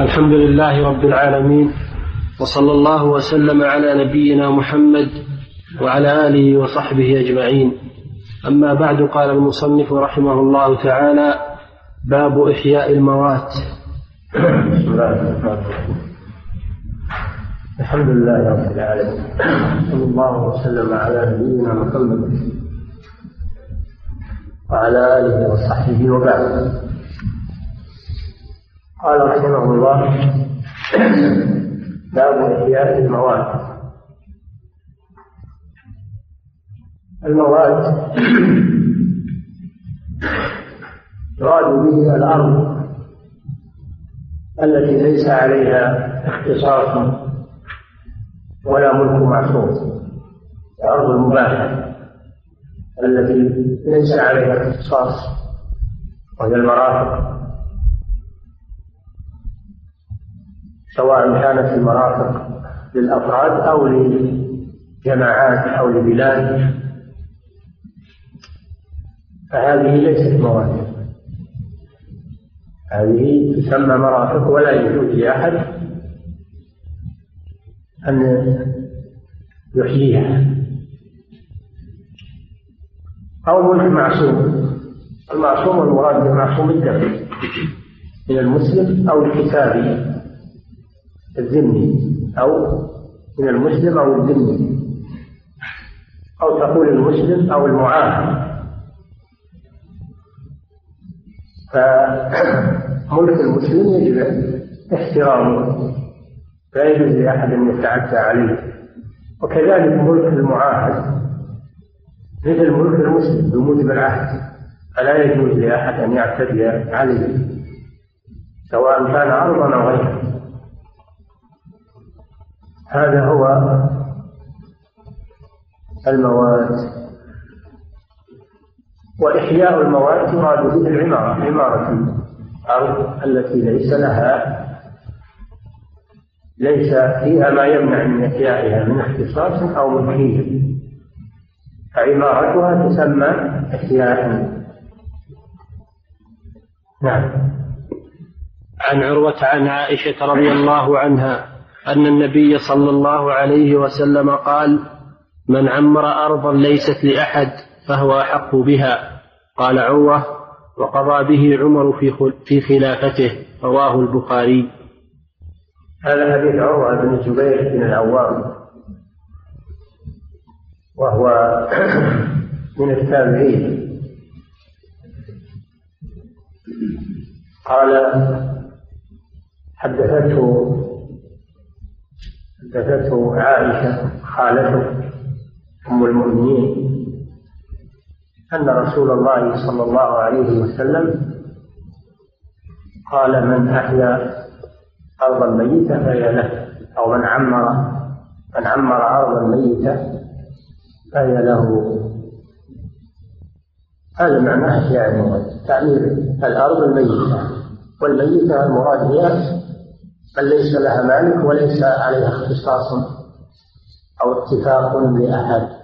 الحمد لله رب العالمين وصلى الله وسلم على نبينا محمد وعلى آله وصحبه أجمعين. أما بعد قال المصنف رحمه الله تعالى باب إحياء الموات. بسم الله الرحمن الرحيم. الحمد لله رب العالمين. صلى الله وسلم على نبينا محمد وعلى آله وصحبه وبعد. قال رحمه الله باب إحياء المواد. المواد يراد به الأرض التي ليس عليها اختصاص ولا ملك معصوم الأرض المباحة التي ليس عليها اختصاص وهي المرافق. سواء كانت المرافق للأفراد أو لجماعات أو لبلاد فهذه ليست مواد هذه تسمى مرافق ولا يجوز لأحد أن يحييها. أو ملك معصوم. المعصوم المراد بمعصوم الدم من المسلم أو الكتابي. الذمي أو من المسلم أو الذمي. أو تقول المسلم أو المعاهد. فملك المسلم يجب احترامه لا يجوز لأحد أن يتعدى عليه. وكذلك ملك المعاهد مثل ملك المسلم بموجب العهد فلا يجوز لأحد أن يعتدي عليه سواء كان أرضا أو غيره. هذا هو المواد وإحياء المواد يراد به العمارة عمارة الأرض التي ليس لها ليس فيها ما يمنع من إحيائها من اختصاص أو ملكية فعمارتها تسمى إحياء. نعم. عن عروة عن عائشة رضي الله عنها أن النبي صلى الله عليه وسلم قال من عمر أرضا ليست لأحد فهو أحق بها. قال عروة وقضى به عمر في في خلافته. رواه البخاري. هذا حديث عروة بن الزبير بن العوام وهو من التابعين. قال حدثته حدثته عائشة خالته أم المؤمنين أن رسول الله صلى الله عليه وسلم قال من أحيا أرضا ميتة فهي له أو من عمر من عمر أرضا ميتة فهي له. هذا معنى أحياء الموت تعمير الأرض الميتة والميتة المراد هي من ليس لها مالك وليس عليها اختصاص أو اتفاق لأحد.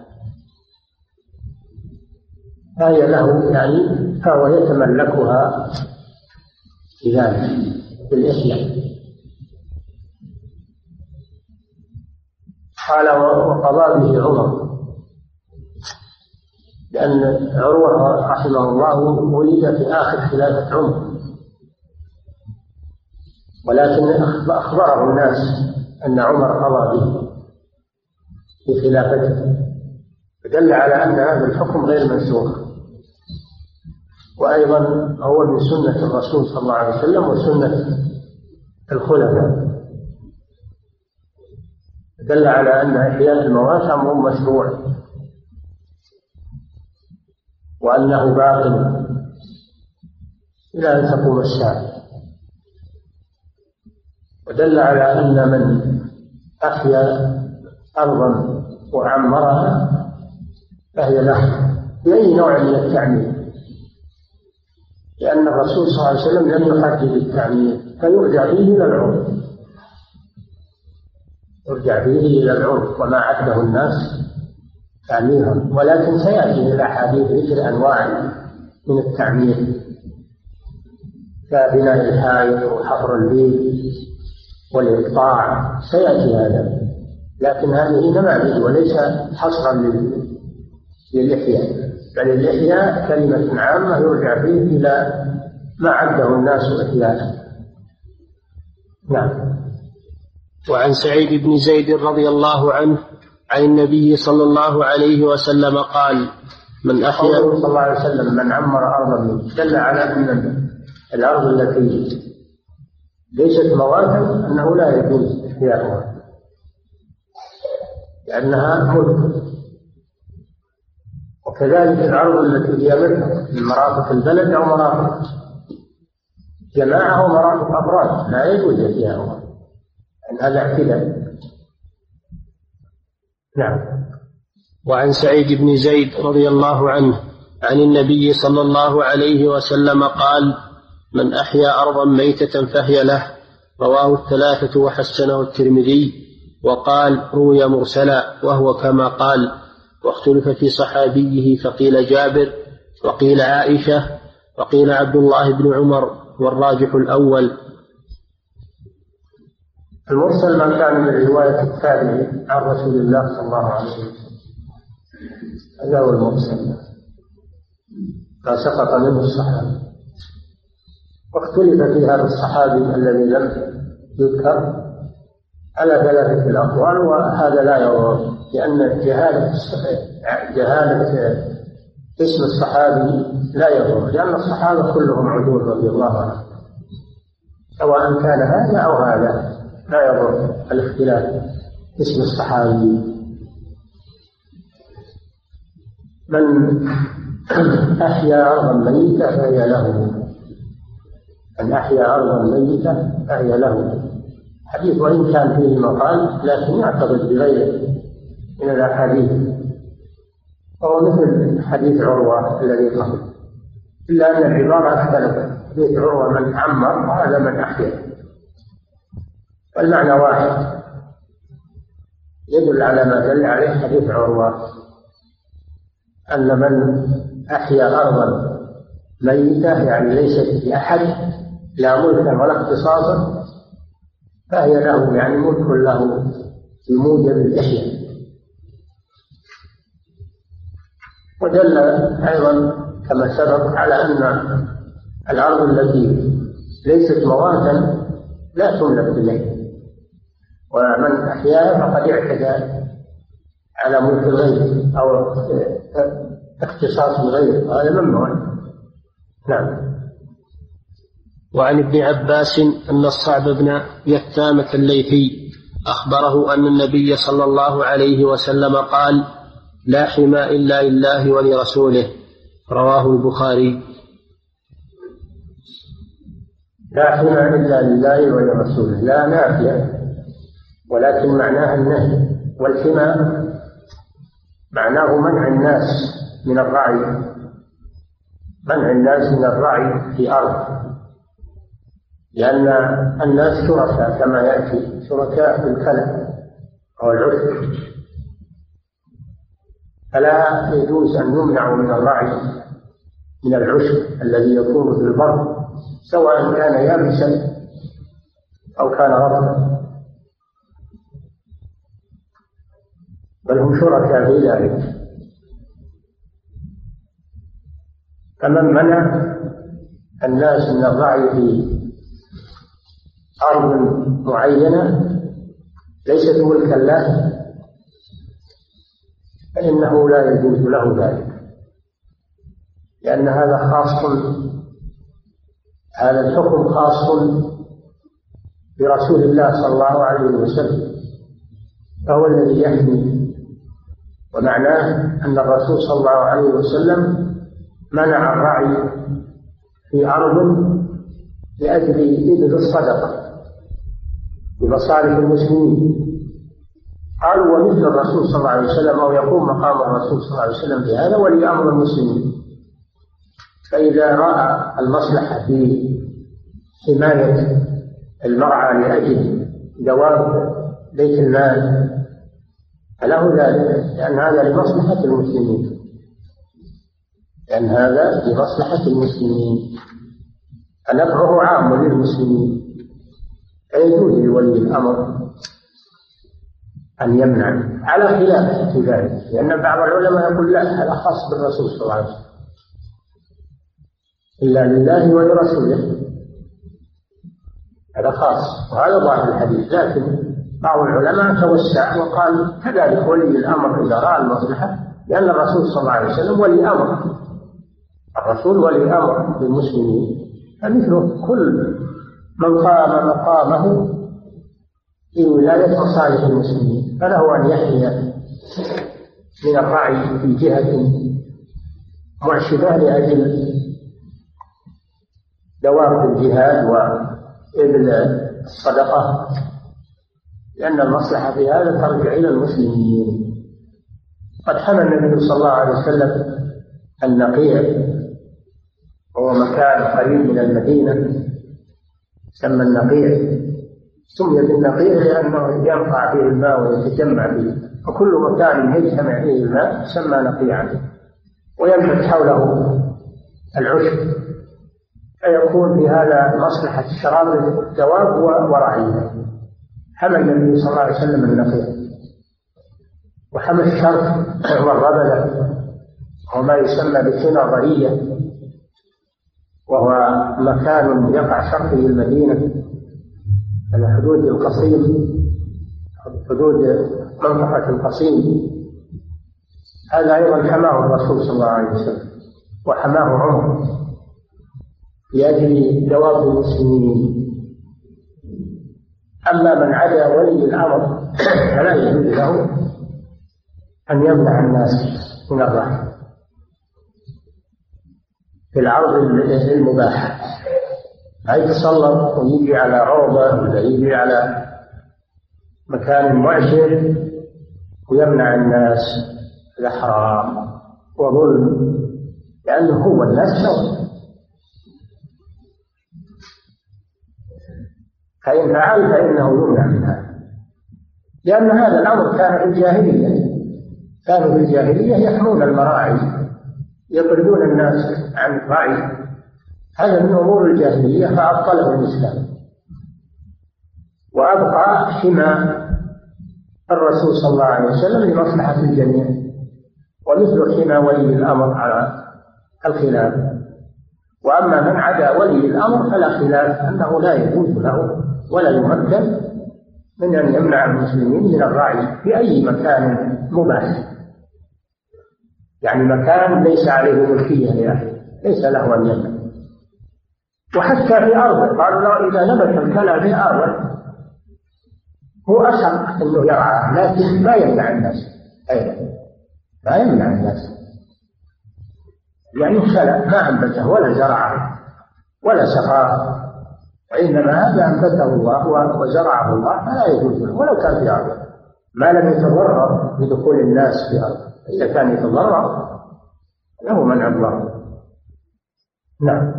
فهي له يعني؟ فهو يتملكها بذلك بالإحياء. قال وقضى به عمر لأن عروة رحمه الله ولد في آخر خلافة عمر. ولكن أخبره الناس أن عمر قضى به في خلافته فدل على أن هذا الحكم غير منسوخ. وأيضا هو من سنة الرسول صلى الله عليه وسلم وسنة الخلفاء. دل على أن إحياء الموات أمر مشروع. وأنه باق إلى أن تقوم الساعة. ودل على أن من أحيا أرضا وعمرها فهي له بأي نوع من التعمير لأن الرسول صلى الله عليه وسلم لم يحدد التعمير فيرجع به إلى العرف. يرجع به إلى العرف وما عده الناس تعميرا ولكن سيأتي الأحاديث ذكر أنواع من التعمير كبناء الحائط وحفر البيت. والإقطاع سيأتي هذا. لكن هذه نماذج وليس حصرا للإحياء. بل الإحياء كلمة عامة يرجع فيه إلى ما عده الناس إحياء. نعم. وعن سعيد بن زيد رضي الله عنه عن النبي صلى الله عليه وسلم قال من أحيا صلى الله عليه وسلم من عمر أرضا دل على أن الأرض التي ليست مواتا أنه لا يجوز إحياؤها لأنها ملك. وكذلك الأرض التي هي ملك من مرافق البلد أو مرافق جماعة أو مرافق أفراد لا يجوز أن هذا اعتداء. نعم. وعن سعيد بن زيد رضي الله عنه عن النبي صلى الله عليه وسلم قال من أحيا أرضا ميتة فهي له. رواه الثلاثة وحسنه الترمذي وقال روي مرسلا وهو كما قال. واختلف في صحابيه فقيل جابر وقيل عائشة وقيل عبد الله بن عمر والراجح الأول. المرسل ما كان من رواية التابعي عن رسول الله صلى الله عليه وسلم. هذا هو المرسل. ما سقط منه الصحابي. واختلف في هذا الصحابي الذي لم يذكر على ثلاثة الأقوال وهذا لا يضر لأن جهالة جهالة اسم الصحابي لا يضر لأن الصحابة كلهم عدول رضي الله عنهم سواء كان هذا أو هذا لا يضر الاختلاف اسم الصحابي. من أحيا أرضا ميتة فهي له. من أحيا أرضا ميتة فهي له. حديث وإن كان فيه مقال لكن يعتقد بغيره من الأحاديث. وهو مثل حديث عروة الذي قبل. إلا أن العبارة اختلفت حديث عروة من عمر وهذا من أحيا. والمعنى واحد. يدل على ما دل عليه حديث عروة. أن من أحيا أرضا ميتة يعني ليست لأحد لا ملكا ولا اختصاصا فهي له يعني ملك له بموجب الإحياء ودل أيضا كما سبق على أن الأرض التي ليست مواتا لا تملك بالليل ومن أحياها فقد اعتدى على ملك الغير أو اختصاص الغير هذا ممنوع. نعم. وعن ابن عباس أن الصعب بن يثامة الليثي أخبره أن النبي صلى الله عليه وسلم قال لا حمى إلا لله ولرسوله رواه البخاري. لا حمى إلا لله ولرسوله. لا نافية ولكن معناها النهي. والحمى معناه منع الناس من الرعي. منع الناس من الرعي في أرض. لأن الناس شركاء كما يأتي شركاء في الكلى أو العشب فلا يجوز أن يمنعوا من الرعي من العشب الذي يكون في البر سواء كان يابسا أو كان رطبا بل هم شركاء في ذلك. فمن منع الناس من الرعي في أرض معينة ليست ملكا له فإنه لا يجوز له ذلك. لأن هذا خاص هذا الحكم خاص برسول الله صلى الله عليه وسلم فهو الذي يحمي. ومعناه أن الرسول صلى الله عليه وسلم منع الرعي في أرض لأجل إذن الصدقة. بمصالح المسلمين. قالوا ومثل الرسول صلى الله عليه وسلم أو يقوم مقام الرسول صلى الله عليه وسلم بهذا ولي أمر المسلمين. فإذا رأى المصلحة في حماية المرعى لأجل دواب بيت المال فله ذلك لأن هذا لمصلحة المسلمين. لأن هذا لمصلحة المسلمين. نفعه عام للمسلمين. فيجوز لولي الأمر أن يمنع على خلاف في ذلك لأن بعض العلماء يقول لا هذا خاص بالرسول صلى الله عليه وسلم. إلا لله ولرسوله. هذا خاص وهذا ظاهر الحديث. لكن بعض العلماء توسع وقال كذلك ولي الأمر إذا رأى المصلحة لأن الرسول صلى الله عليه وسلم ولي أمر. الرسول ولي أمر للمسلمين فمثله كل من قام مقامه في ولاية مصالح المسلمين فله أن يحيى من الرعي في جهة معشبة لأجل دوام الجهاد وإبل الصدقة لأن المصلحة في هذا ترجع إلى المسلمين. قد حمى النبي صلى الله عليه وسلم النقيع وهو مكان قريب من المدينة. سمى النقيع سمي بالنقيع لأنه ينقع فيه الماء ويتجمع فيه. وكل مكان يجتمع فيه الماء يسمى نقيعا. وينبت حوله العشب. فيكون في هذا مصلحة شراب الدواب ورعيها حمى النبي صلى الله عليه وسلم النقيع وحمى الشرف والربلة وما يسمى بالحنظرية وهو مكان يقع شرقي المدينة على حدود القصيم حدود منطقة القصيم. هذا أيضا حماه الرسول صلى الله عليه وسلم وحماه عمر لأجل دواب المسلمين. أما من عدا ولي الأمر فلا يجوز له أن يمنع الناس من الرحم. في العرض المباح ما يتسلط ويجي على روضة ولا يجي على مكان معشر ويمنع الناس هذا حرام وظلم لأنه هو الناس سوى فإن فعل فإنه يمنع من هذا لأن هذا الأمر كان في الجاهلية. كانوا في الجاهلية يحمون المراعي يطردون الناس عن الرعي هذا من أمور الجاهلية فأبطله الإسلام. وأبقى حمى الرسول صلى الله عليه وسلم لمصلحة الجميع ومثل حمى ولي الأمر على الخلاف. وأما من عدا ولي الأمر فلا خلاف أنه لا يجوز له ولا يمكن من أن يمنع المسلمين من الرعي في أي مكان مباح يعني مكان ليس عليه ملكية لأحد ليس له أن يمنع وحتى في أرضه قالوا إذا نبت الكلى في أرضه هو أشرع أنه يرعاه لكن ما يمنع الناس. أيضا ما يمنع الناس. يعني خلى ما أنبته ولا زرعه ولا سقاه وإنما هذا أنبته الله وزرعه الله فلا يجوز له ولو كان في أرضه. ما لم يتضرر بدخول الناس في أرضه. إذا كان يتضرر له منع الله. نعم.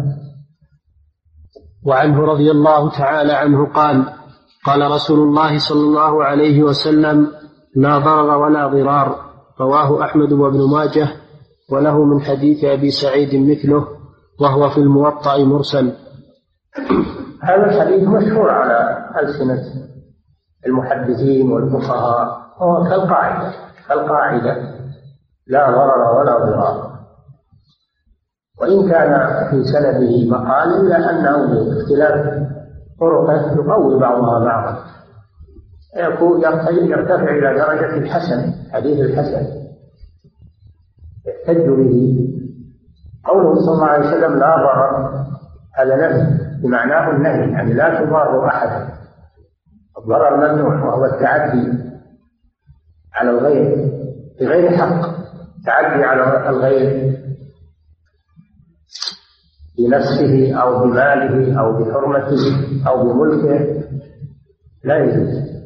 وعنه رضي الله تعالى عنه قال قال رسول الله صلى الله عليه وسلم لا ضرر ولا ضرار رواه أحمد وابن ماجه وله من حديث أبي سعيد مثله وهو في الموطأ مرسل. هذا الحديث مشهور على ألسنة المحدثين والفقهاء هو كالقاعدة كالقاعدة. لا ضرر ولا ضرار. وإن كان في سنده مقال إلا أنه باختلاف طرقه يقوي بعضها بعضا. يكون يرتفع إلى درجة الحسن حديث الحسن. يحتج به. قوله صلى الله عليه وسلم لا ضرر. هذا نهي بمعناه النهي يعني لا تضار أحدا الضرر ممنوع وهو التعدي على الغير بغير حق. تعدي على الغير بنفسه أو بماله أو بحرمته أو بملكه لا يجوز.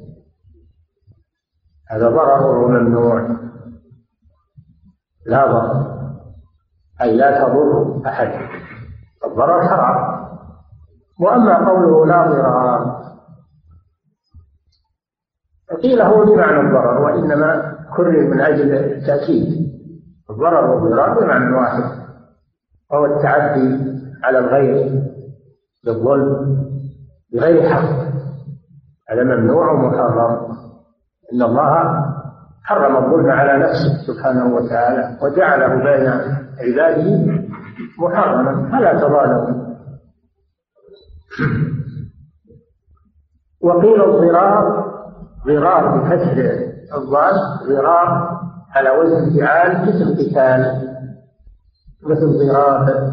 هذا ضرر ممنوع لا ضرر. أي لا تضر أحد. الضرر حرام وأما قوله لا ضرار قيل هو بمعنى الضرر وإنما كرر من أجل التأكيد. الضرر والضرار بمعنى واحد. وهو التعدي على الغير بالظلم بغير حق. هذا ممنوع ومحرم. إن الله حرم الظلم على نفسه سبحانه وتعالى وجعله بين عباده محرما فلا تظالموا. وقيل الضرار ضرار بكسر الضاد ضرار على وزن فعال مثل قتال مثل ضراب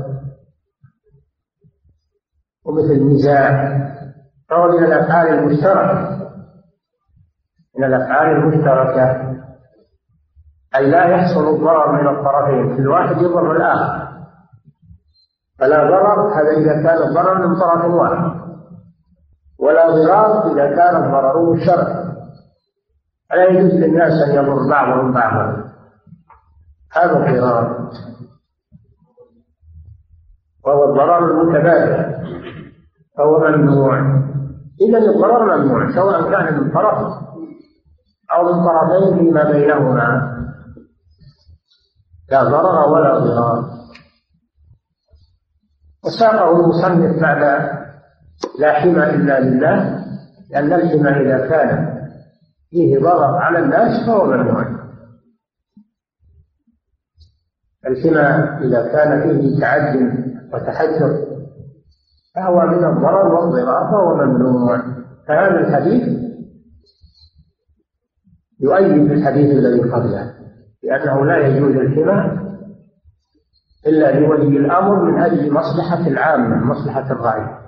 ومثل نزاع فهو من الأفعال المشتركة. من الأفعال المشتركة. أي لا يحصل الضرر من الطرفين كل واحد يضر الآخر. فلا ضرر هذا إذا كان الضرر من طرف واحد. ولا ضرار إذا كان الضرر مشتركا فلا يجوز للناس أن يضر بعضهم بعضا هذا الضرار وهو الضرر المتبادل فهو ممنوع. إذا الضرر ممنوع سواء كان من طرف أو من طرفين فيما بينهما. لا ضرر ولا ضرار. وساقه المصنف بعد لا حمى إلا لله لأن الحمى إذا كان فيه ضرر على الناس فهو ممنوع الحمى إذا كان فيه تعد وتحجر فهو من الضرر والضرار فهو ممنوع. فهذا الحديث؟ يؤيد الحديث الذي قبله لأنه لا يجوز الحمى إلا لولي الأمر من أجل مصلحة العامة مصلحة الرعي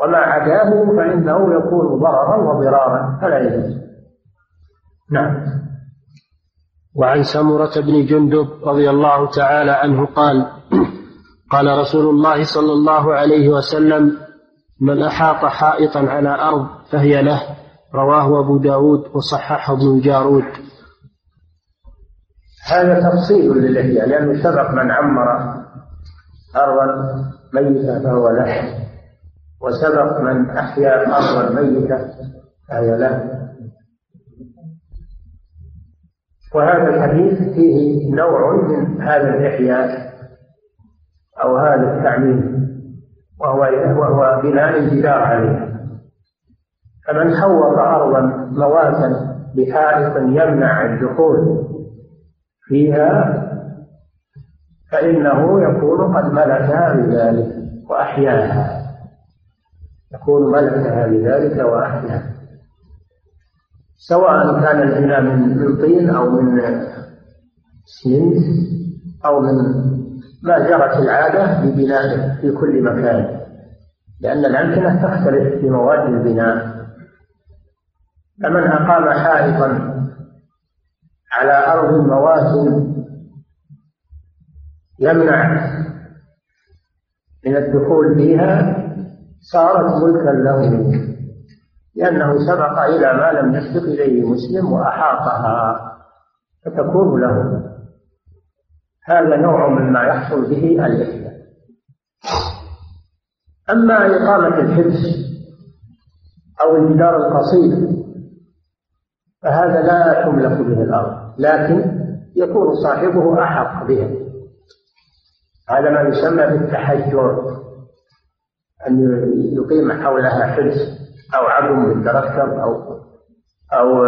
وما عداه فإنه يكون ضررا وضرارا فلا يجوز. نعم. وعن سمرة بن جندب رضي الله تعالى عنه قال قال رسول الله صلى الله عليه وسلم من أحاط حائطا على أرض فهي له. رواه أبو داود وصححه ابن جارود. هذا تفصيل للإحياء لأنه سبق من عمر أرضا ميتة فهو له وسبق من أحيا أرضا ميتة فهي له. وهذا الحديث فيه نوع من هذا الإحياء أو هذا التعميم وهو وهو بناء الجدار عليه. فمن حوط أرضا مواتا بحائط يمنع الدخول فيها فإنه يكون قد ملكها بذلك وأحياها. يكون ملكها بذلك وأحياها. سواء كان البناء من طين أو من سمنت أو من ما جرت العادة ببنائه في كل مكان لأن الأمكنة تختلف في مواد البناء. فمن أقام حائطا على أرض مواد يمنع من الدخول فيها صارت ملكا له لأنه سبق إلى ما لم يسبق إليه مسلم وأحاطها فتكون له. هذا نوع مما يحصل به الإحياء أما إقامة الحبس أو الجدار القصير فهذا لا تملك به الأرض لكن يكون صاحبه أحق بها. هذا ما يسمى بالتحجر أن يقيم حولها حبس. أو عظم بالتركب أو أو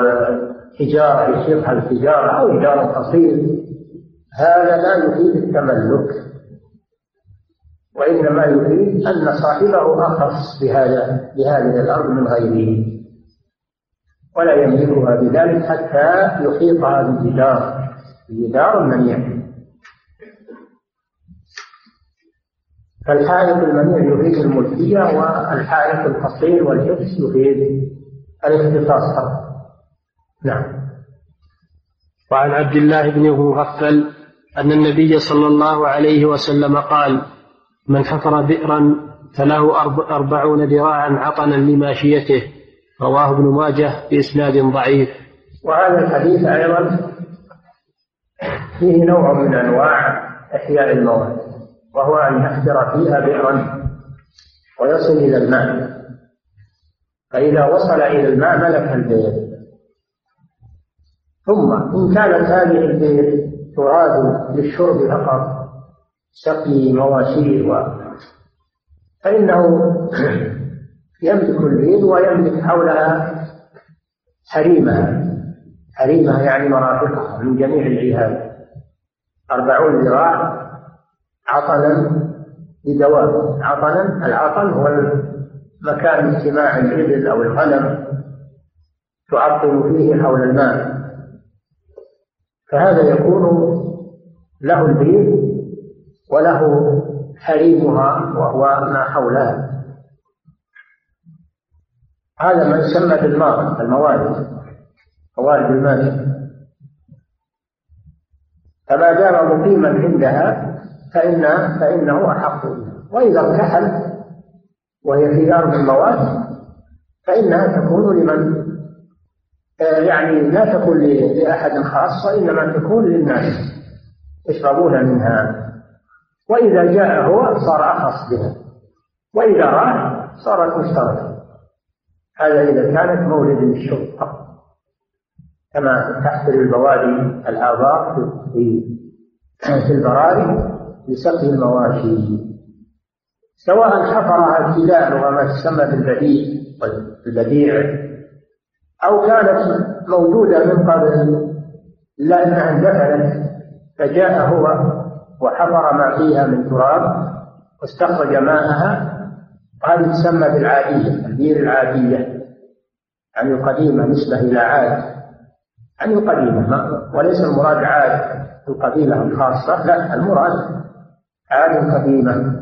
حجارة يصير الحجارة أو جدار قصير. هذا لا يفيد التملك. وإنما يفيد أن صاحبه أخص بهذا بهذه الأرض من غيره. ولا يملكها بذلك حتى يحيطها بجدار بجدار منيع. فالحائط المنيع يفيد الملكية والحائط القصير والحبس يفيد الاختصاص. فقط نعم. وعن عبد الله بن مغفل أن النبي صلى الله عليه وسلم قال من حفر بئرا فله أربعون ذراعا عطنا لماشيته. رواه ابن ماجه بإسناد ضعيف. وهذا الحديث أيضا فيه نوع من أنواع إحياء المواد وهو أن يحفر فيها بئرا ويصل إلى الماء. فإذا وصل إلى الماء ملك البئر. ثم إن كانت هذه البئر تراد للشرب فقط سقي مواشي و فإنه يملك البيض ويملك حولها حريمها. حريمها يعني مرافقها من جميع الجهات. أربعون ذراع عطنا لدواب عطنا العطن هو مكان اجتماع الإبل أو الغنم تعطل فيه حول الماء. فهذا يكون له البيض وله حريمها وهو ما حولها. هذا ما يسمى بالماء الموارد موارد الماء. فما دام مقيما عندها فإن فإنه أحق. بها وإذا ارتحل وهي في أرض المواد فإنها تكون لمن؟ آه، يعني لا تكون لأحد خاص وإنما تكون للناس يشربون منها. وإذا جاء هو صار أخص بها. وإذا راح صارت مشتركة هذا إذا كانت مولد للشرب كما تحصل البوادي الآبار في في البراري. لسقي المواشي. سواء حفرها ابتداء وما تسمى بالبديع البديع أو كانت موجودة من قبل إلا أنها اندفنت فجاء هو وحفر ما فيها من تراب واستخرج ماءها. وهذه تسمى بالعادية البير العادية يعني القديمة نسبة إلى عاد يعني القديمة وليس المراد عاد القبيلة الخاصة لا المراد عاد قديمة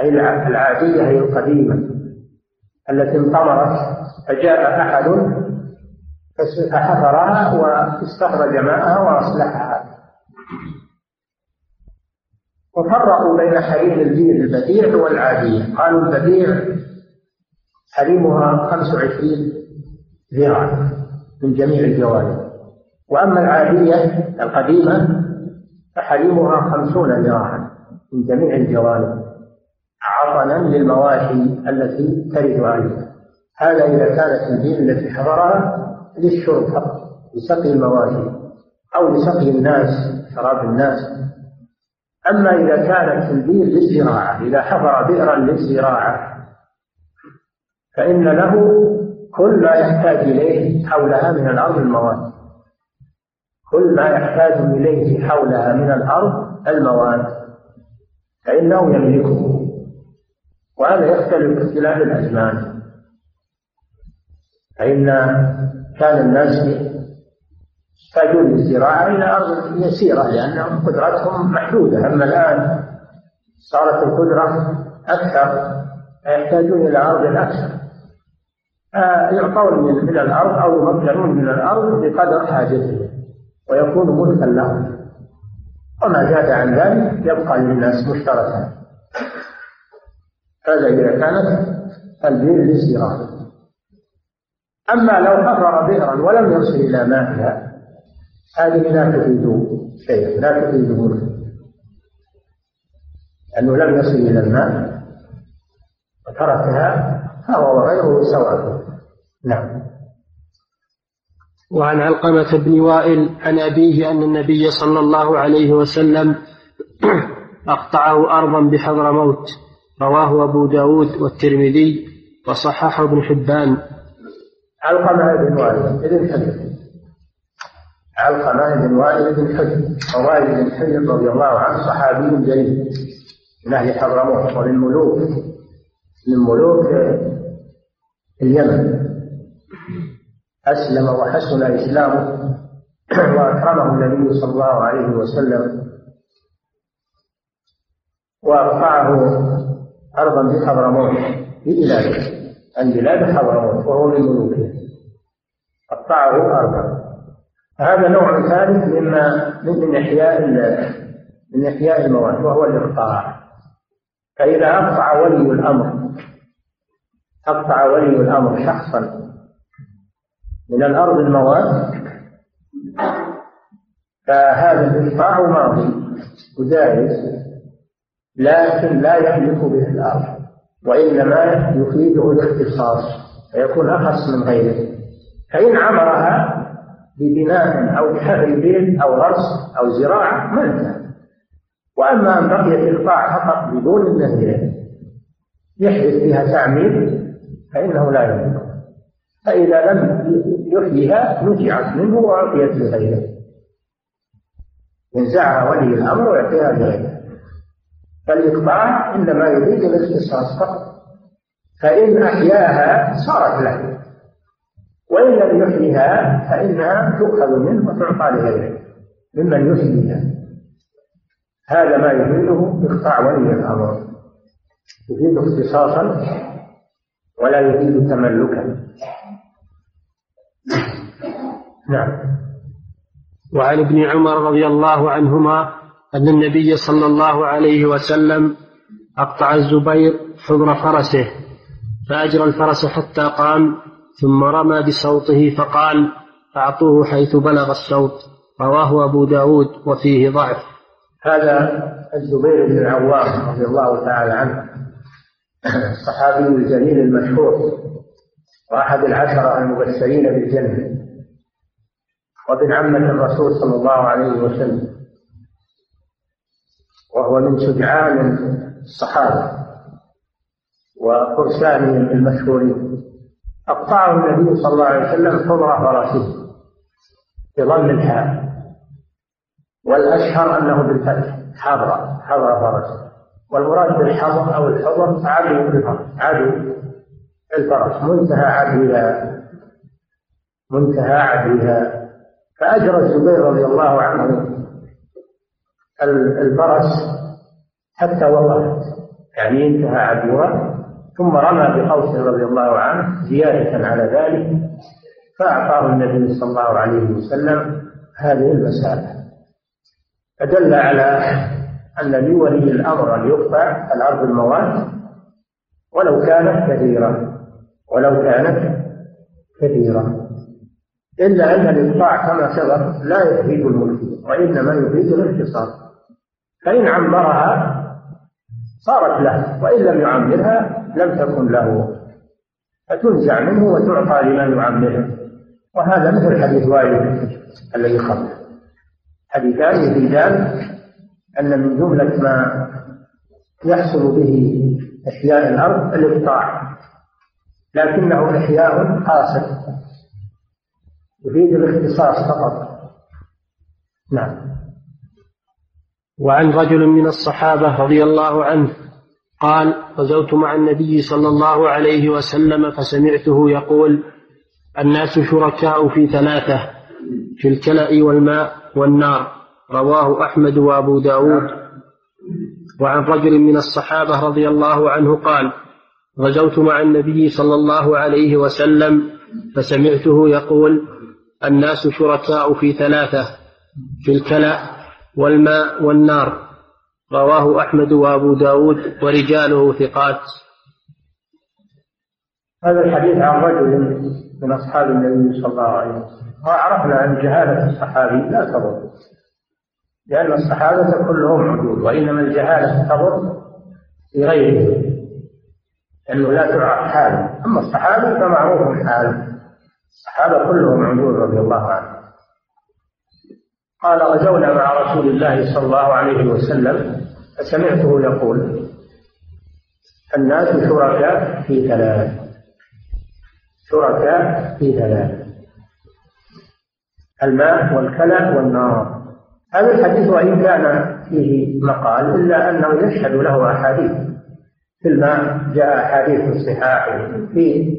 أي العادية هي القديمة التي انطمرت فجاء أحد فحفرها واستخرج ماءها وأصلحها. وفرقوا بين حريم البير البديع والعادية. قالوا البديع حريمها 25 ذراع من جميع الجوانب. وأما العادية القديمة فحريمها خمسون ذراعا. من جميع الجوانب عطنا للمواشي التي ترد عليها. هذا إذا كانت البير التي حضرها للشرب فقط لسقي المواشي أو لسقي الناس شراب الناس. أما إذا كانت البير للزراعة إذا حفر بئرا للزراعة فإن له كل ما يحتاج إليه حولها من الأرض المواد كل ما يحتاج إليه حولها من الأرض المواد فإنه يملكه. وهذا يختلف باختلاف الأزمان. فإن كان الناس يحتاجون للزراعة إلى أرض يسيرة لأن قدرتهم محدودة. أما الآن صارت القدرة أكثر فيحتاجون إلى أرض أكثر. يعطون من الأرض أو يمكنون من الأرض بقدر حاجتهم ويكون ملكا لهم. وما زاد عن ذلك يبقى للناس مشتركا. هذا إذا كانت البئر للزراعة. أما لو حفر بئرا ولم يصل إلى مائها هذه لا تفيد شيئا لا تفيد ملكا. لأنه لم يصل إلى الماء وتركها فهو وغيره سواء. نعم. وعن علقمة بن وائل عن أبيه أن النبي صلى الله عليه وسلم أقطعه أرضا بحضرموت رواه أبو داود والترمذي وصححه ابن حبان. علقمة بن وائل بن حجر. علقمة بن وائل بن حجر. ووائل بن حجر رضي الله عنه صحابي جليل من أهل حضرموت ومن ملوك من ملوك اليمن. أسلم وحسن إسلامه وأكرمه النبي صلى الله عليه وسلم ورفعه أرضا بحضرموت في بلاده عن بلاد حضرموت وهو من ملوكه. قطعه أرضا. هذا نوع ثالث مما من إحياء من إحياء المواد وهو الإقطاع. فإذا أقطع ولي الأمر أقطع ولي الأمر شخصا من الأرض المواد فهذا الإقطاع ماضي وجائز لكن لا يملك به الأرض وإنما يفيده الاختصاص فيكون أخص من غيره. فإن عمرها ببناء أو بحفر بيت أو غرس أو زراعة ملكه وأما أن بقي الإقطاع فقط بدون النهي يحدث فيها تعميم فإنه لا يملك فإذا لم يحييها نزعت منه وأعطيت لغيره ينزعها ولي الأمر ويعطيها لغيره فالإقطاع إنما يريد الاختصاص فقط. فإن أحياها صارت له. وإن لم يحييها فإنها تؤخذ منه وتعطى لغيره ممن يحييها. هذا ما يفيده إقطاع ولي الأمر. يفيد اختصاصا ولا يفيد تملكا. نعم. وعن ابن عمر رضي الله عنهما أن النبي صلى الله عليه وسلم أقطع الزبير حضر فرسه فأجرى الفرس حتى قام ثم رمى بصوته فقال أعطوه حيث بلغ الصوت رواه أبو داود وفيه ضعف. هذا الزبير بن العوام رضي الله تعالى عنه الصحابي الجليل المشهور وأحد العشرة المبشرين بالجنة. وابن عمة الرسول صلى الله عليه وسلم وهو من شجعان الصحابة وفرسانهم المشهورين. أقطعه النبي صلى الله عليه وسلم حضر فرسه بضم الحاء والأشهر أنه بالفتح حضر حضر فرسه. والمراد بالحضر أو الحضر عدو الفرس عدو الفرس منتهى عدوها منتهى عدوها. فأجرى الزبير رضي الله عنه الفرس حتى وقفت. يعني انتهى عدوها ثم رمى بقوسه رضي الله عنه زيادة على ذلك فأعطاه النبي صلى الله عليه وسلم هذه المسألة. فدل على أن لولي الأمر أن يقطع الأرض المواد ولو كانت كثيرة ولو كانت كثيرة. إلا أن الإقطاع كما سبق لا يفيد الملك وإنما يفيد الاختصار فإن عمرها صارت له وإن لم يعمرها لم تكن له. فتنزع منه وتعطى لمن يعمرها وهذا مثل حديث وائل الذي قبله حديثان يفيدان أن من جملة ما يحصل به إحياء الأرض الإقطاع لكنه إحياء حاصل يفيد الاختصاص فقط. نعم. وعن رجل من الصحابة رضي الله عنه قال غزوت مع النبي صلى الله عليه وسلم فسمعته يقول الناس شركاء في ثلاثة في الكلأ والماء والنار رواه أحمد وأبو داود. وعن رجل من الصحابة رضي الله عنه قال غزوت مع النبي صلى الله عليه وسلم فسمعته يقول الناس شركاء في ثلاثة في الكلأ والماء والنار. رواه أحمد وأبو داود ورجاله ثقات. هذا الحديث عن رجل من أصحاب النبي صلى الله عليه وسلم. وعرفنا أن جهالة الصحابي لا تضر لأن الصحابة كلهم عدول وإنما الجهالة تضر في غيرهم لأنه لا تعرف حاله أما الصحابة فمعروف حاله الصحابة كلهم عدول رضي الله عنهم قال غزونا مع رسول الله صلى الله عليه وسلم فسمعته يقول الناس شركاء في ثلاث. شركاء في ثلاث. الماء والكلى والنار. هذا الحديث وإن كان فيه مقال إلا أنه يشهد له أحاديث. في الماء جاء أحاديث الصحاح في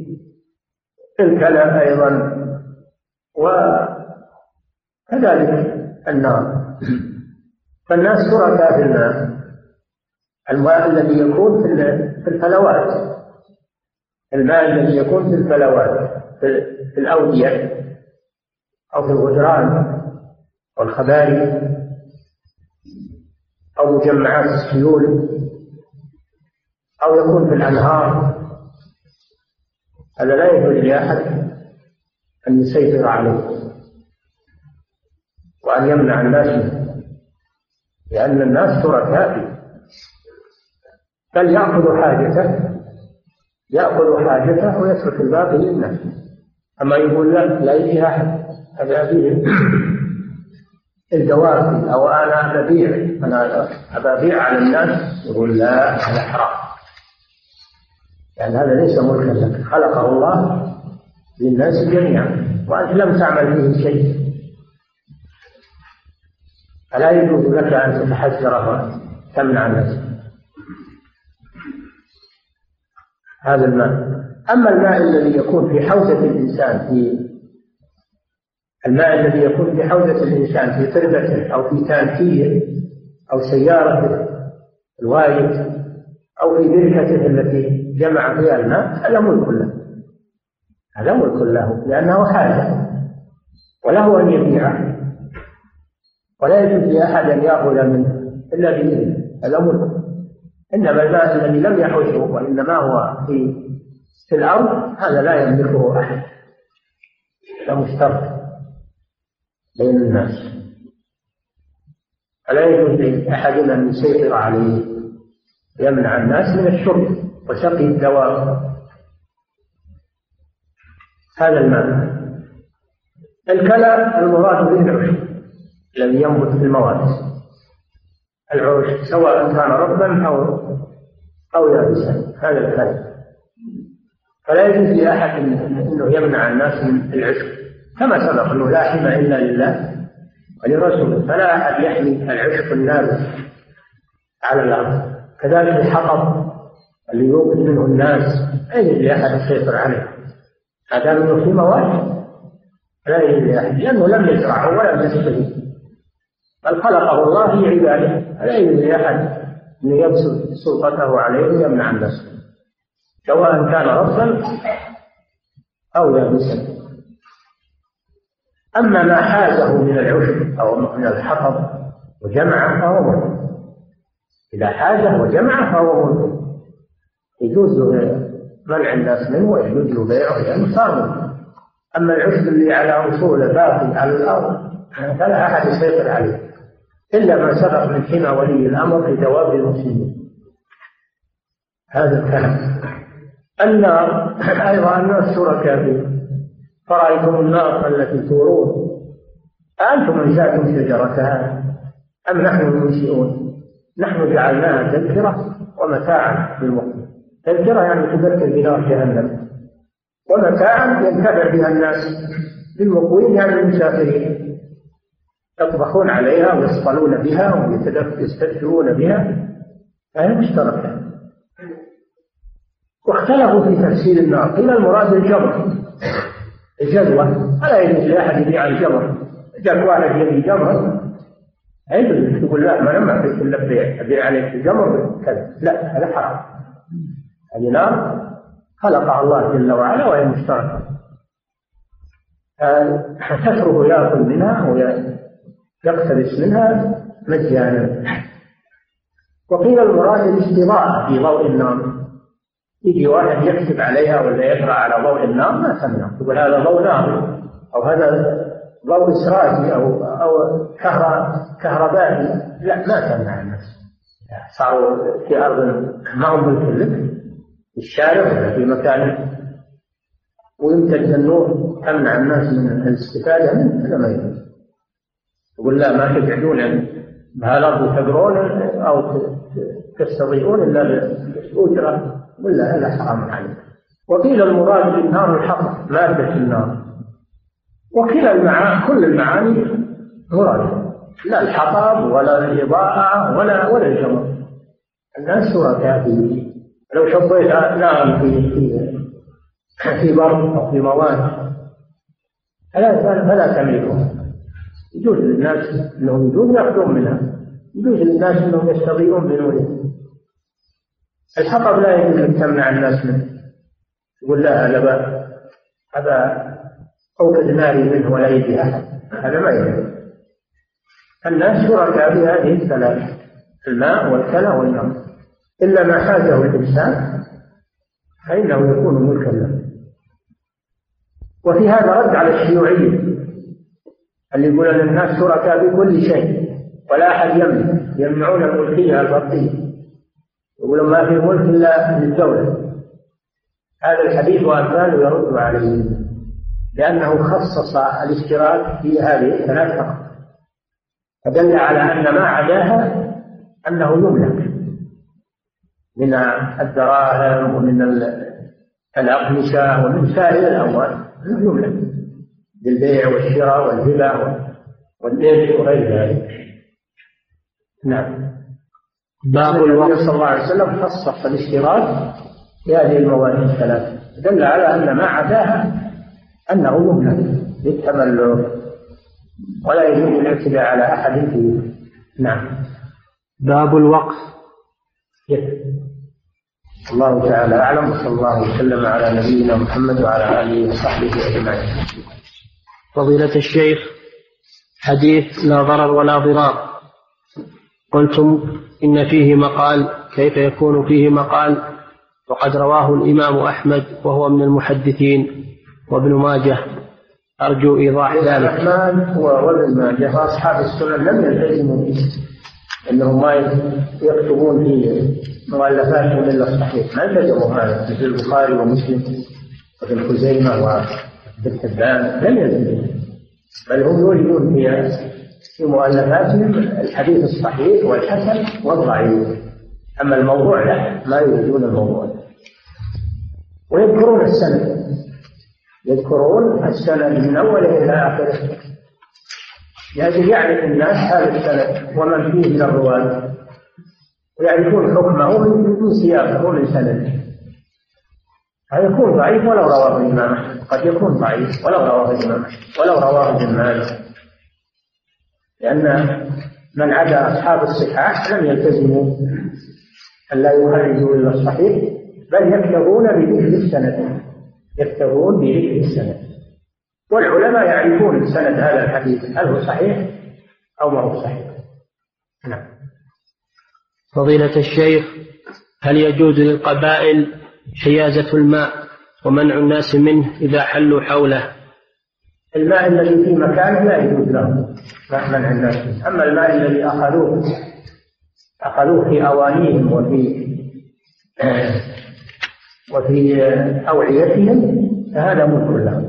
الكلام أيضا. وكذلك النار. فالناس شركاء في الماء الماء الذي يكون في الفلوات. الماء الذي يكون في الفلوات. في الأودية. أو في الغدران. والخباري أو مجمعات السيول. أو يكون في الأنهار. هذا لا يجوز لأحد أن يسيطر عليه وأن يمنع الناس منه لأن الناس شركاء. بل يأخذ حاجته يأخذ حاجته ويترك الباقي للناس أما يقول لا لا يجي أحد. هذا فيه الدواب أو أنا ببيع أنا أبيع على الناس يقول لا هذا حرام. يعني هذا ليس ملكا لك. خلقه الله للناس جميعا. وأنت لم تعمل فيه شيء. فلا يجوز لك أن تتحسر وتمنع نفسك هذا الماء أما الماء الذي يكون في حوزة الإنسان في الماء الذي يكون في حوزة الإنسان في تربته أو في تانكيه أو سيارته الوالد أو في بركته التي جمع فيها الماء هذا ملك له. هذا ملك له لأنه حاجة. وله أن يبيعه ولا يجوز لأحد أن يأخذ منه إلا بإذنه. هذا ملك. إنما الماء الذي لم يحوزه وإنما هو في في الأرض هذا لا يملكه أحد. هذا مشترك بين الناس. فلا يجوز لأحد أن يسيطر عليه يمنع الناس من الشرب وسقي الدواب هذا الماء الكلى المراد به العشب الذي ينبت في المواد العشب سواء كان رطبا أو أو يابسا. هذا الكلى. فلا يجوز لأحد إنه يمنع الناس من العشب كما سبق أنه لا حمى إلا لله ولرسوله. فلا أحد يحمي العشب النابت على الأرض. كذلك الحطب. اللي يوقد منه الناس. لا يجوز لاحد يسيطر عليه. ما دام انه في مواد لا يجوز لاحد لأنه لم يزرعه ولم يستفيد. بل خلقه الله لعباده فلا يجوز لاحد ان يبسط سلطته عليه ويمنع الناس. سواء كان رطبا أو يابسا. أما ما حازه من العشب أو من الحطب وجمعه فهو ملك. إذا حازه وجمعه فهو ملك. يجوز منع الناس منه ويجوز له بيعه لأنه صار أما العشب اللي على أصوله باقي على الأرض فلا أحد يسيطر عليه. إلا ما سبق من حمى ولي الأمر لدواب المسلمين. هذا الكلام. النار أيضا الناس شركاء فيه. فرأيتم النار التي تورون. أنتم أنشأتم شجرتها أم نحن المنشئون؟ نحن جعلناها تذكرة ومتاعا للمؤمنين تذكرة يعني تذكر بنار جهنم. ومتاعا ينتفع بها الناس للمقوين يعني المسافرين يطبخون عليها ويصطلون بها ويستدفئون بها فهي مشتركة. واختلفوا في تفسير النار. قيل المراد الجبر. الجدوى. فلا يجوز لأحد يبيع الجمر جاك واحد يبي جمر يجوز تقول لا ما ما أعطيك إلا بيع. أبيع عليك الجمر كذا لا هذا حرام. هذه نار خلقها الله جل وعلا وهي مشتركة. فكثره يأكل منها ويقتبس منها مجانا. وقيل المراد الاستضاءة في ضوء النار يجي واحد يكتب عليها ولا يقرأ على ضوء النار ما تمنع تقول هذا ضوء نار أو هذا ضوء اسرائي أو أو كهربائي. لا ما تمنع الناس. صاروا في أرض ما هم ملك في الشارع ولا في مكان ويمتد النور تمنع الناس من الاستفادة منه هذا ما يجوز. يقول لا ما تقعدون بهالارض تقرون أو تستضيئون إلا باجره ولا هذا حرام عليك. وقيل المراد بالنار الحطب مادة النار. وكلا المعاني كل المعاني مراد. لا الحطب ولا الإضاءة ولا ولا الجمر. الناس شركاء فيه. لو شطيت نار في في في برد أو في مواد. فلا فلا تملكها يجوز للناس إنهم يجوز يأخذون منها. يجوز للناس إنهم يستضيئون بنورها الحطب لا يجوز أن تمنع الناس منه. يقول لا هذا هذا اوقد ناري منه ولا يجي احد هذا ما يجوز. الناس شركاء في هذه الثلاث الماء والكلى والنار إلا ما حاجة الإنسان فإنه يكون ملكا له. وفي هذا رد على الشيوعية اللي يقول أن الناس شركاء بكل شيء ولا أحد يملك يمنعون الملكيه الفرديه يقولون ما في ملك إلا للدولة. هذا الحديث وأمثاله يرد عليه لأنه خصص الاشتراك في هذه الثلاث فقط. فدل على أن ما عداها أنه يملك. من الدراهم ومن الأقمشة ومن سائر الأموال يملك بالبيع والشراء والهبة والدين وغير ذلك. نعم. باب الوقت. صلى الله عليه وسلم خصص الاشتراك بهذه المواد الثلاث. دل على أن ما عداها أنه يملك للتملك ولا يجوز الاعتداء على أحد فيه. نعم. باب الوقف الله تعالى أعلم وصلى الله وسلم على نبينا محمد وعلى آله وصحبه أجمعين. فضيلة الشيخ حديث لا ضرر ولا ضرار. قلتم إن فيه مقال كيف يكون فيه مقال؟ وقد رواه الإمام أحمد وهو من المحدثين وابن ماجه. أرجو إيضاح ذلك. الرحمن وابن ماجه وأصحاب السنن لم يلتزموا به. أنهم ما يكتبون في مؤلفاتهم إلا الصحيح. ما التزموا هذا؟ مثل البخاري ومسلم وابن خزيمة وابن حبان لم يلتزموا بل هم يوردون في في مؤلفاتهم الحديث الصحيح والحسن والضعيف. أما الموضوع لا ما يريدون الموضوع. ويذكرون السند يذكرون السند من أوله إلى آخره. لأجل يعرف الناس هذا السند ومن فيه من الرواة. ويعرفون حكمه من سياقه من سنده يكون ضعيف ولو رواه الإمام أحمد قد يكون ضعيف ولو رواه الإمام أحمد ولو رواه ابن ماجه. لأن من عدا أصحاب الصحاح لم يلتزموا أن لا يخرجوا إلا الصحيح بل يكتبون بذكر السند. يكتبون بذكر السند. والعلماء يعرفون سند هذا الحديث. هل هو صحيح أو ما هو صحيح؟ نعم. فضيلة الشيخ هل يجوز للقبائل حيازة الماء ومنع الناس منه إذا حلوا حوله؟ الماء الذي في مكانه لا يجوز له منع الناس منه. أما الماء الذي أخذوه أخذوه في أوانيهم وفي وفي أوعيتهم فهذا ملك لهم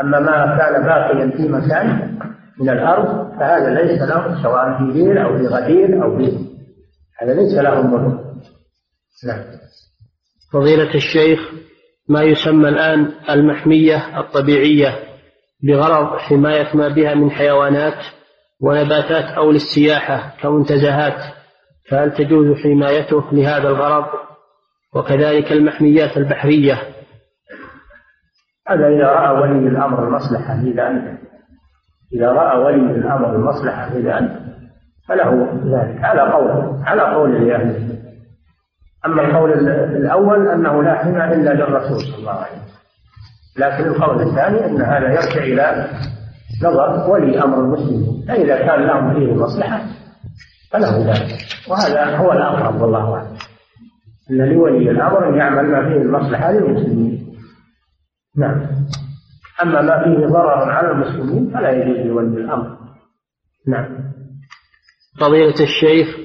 أما ما كان باقيا في مكان من الأرض فهذا ليس له سواء في بير أو في غدير أو في هذا ليس له ملك نعم. فضيلة الشيخ ما يسمى الآن المحمية الطبيعية بغرض حماية ما بها من حيوانات ونباتات أو للسياحة كمنتزهات فهل تجوز حمايته لهذا الغرض؟ وكذلك المحميات البحرية هذا إذا رأى ولي الأمر المصلحة في ذلك. إذا رأى ولي الأمر المصلحة في ذلك فله ذلك. على قول على قول لأهله أما القول الأول أنه لا حمى إلا للرسول صلى الله عليه وسلم. لكن القول الثاني أن هذا يرجع إلى نظر ولي أمر المسلمين. فإذا كان لهم فيه مصلحة فله ذلك. وهذا هو الأقرب والله أعلم. أن لولي الأمر أن يعمل ما فيه المصلحة للمسلمين. نعم. أما ما فيه ضرر على المسلمين فلا يجوز لولي الأمر. نعم. فضيلة الشيخ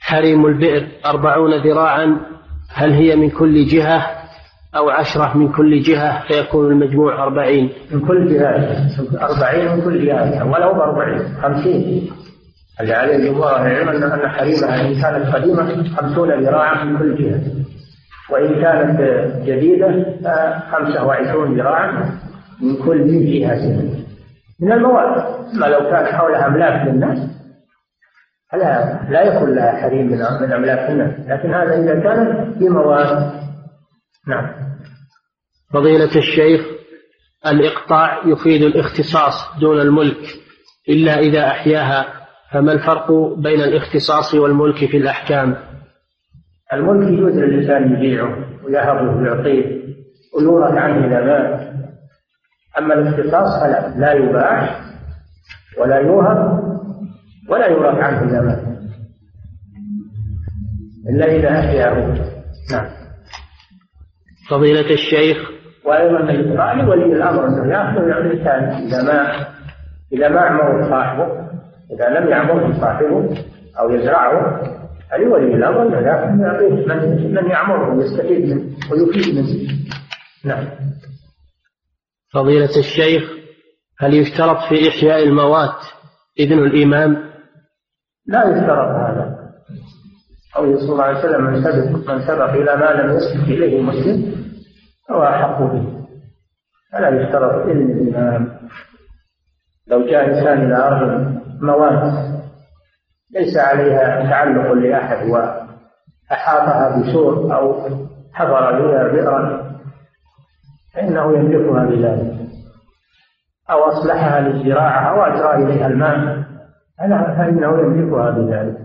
حريم البئر أربعون ذراعا هل هي من كل جهة؟ أو عشرة من كل جهة؟ فيكون المجموع أربعين. من كل جهة أربعين من كل جهة ولو بأربعين خمسين. اللي عليه الجمهور العلم أن حريمها إن كانت قديمة خمسون ذراعا من كل جهة. وإن كانت جديدة خمسة وعشرون ذراعا من كل جهة من المواد أما لو كان حولها أملاك للناس فلا لا يكون لها حريم من من أملاك الناس لكن هذا إذا كانت في مواد. نعم. فضيلة الشيخ الإقطاع يفيد الاختصاص دون الملك. إلا إذا أحياها فما الفرق بين الاختصاص والملك في الأحكام؟ الملك يجوز للإنسان يبيعه ويهبه ويعطيه ويورث عنه إذا مات أما الاختصاص فلا لا يباع ولا يوهب ولا يورث عنه إذا مات إلا إذا أحياه. نعم. فضيلة الشيخ. وأيضا الإقرار لولي الأمر أنه يأخذ الإنسان إذا ما إذا ما أعمره صاحبه. إذا لم يعمره صاحبه أو يزرعه فلولي الأمر أنه يأخذ يعطيه من من يعمره ويستفيد منه ويفيد منه نعم. فضيلة الشيخ هل يشترط في إحياء الموات إذن الإمام؟ لا يشترط هذا. قوله صلى الله عليه وسلم من سبق من سبق إلى ما لم يسبق إليه مسلم هو أحق به. فلا يشترط إذن الإمام. لو جاء إنسان إلى أرض مواد ليس عليها تعلق لأحد وأحاطها بسور أو حفر بها بئرا فإنه يملكها بذلك. أو أصلحها للزراعة أو أجرى إليها الماء فإنه يملكها بذلك.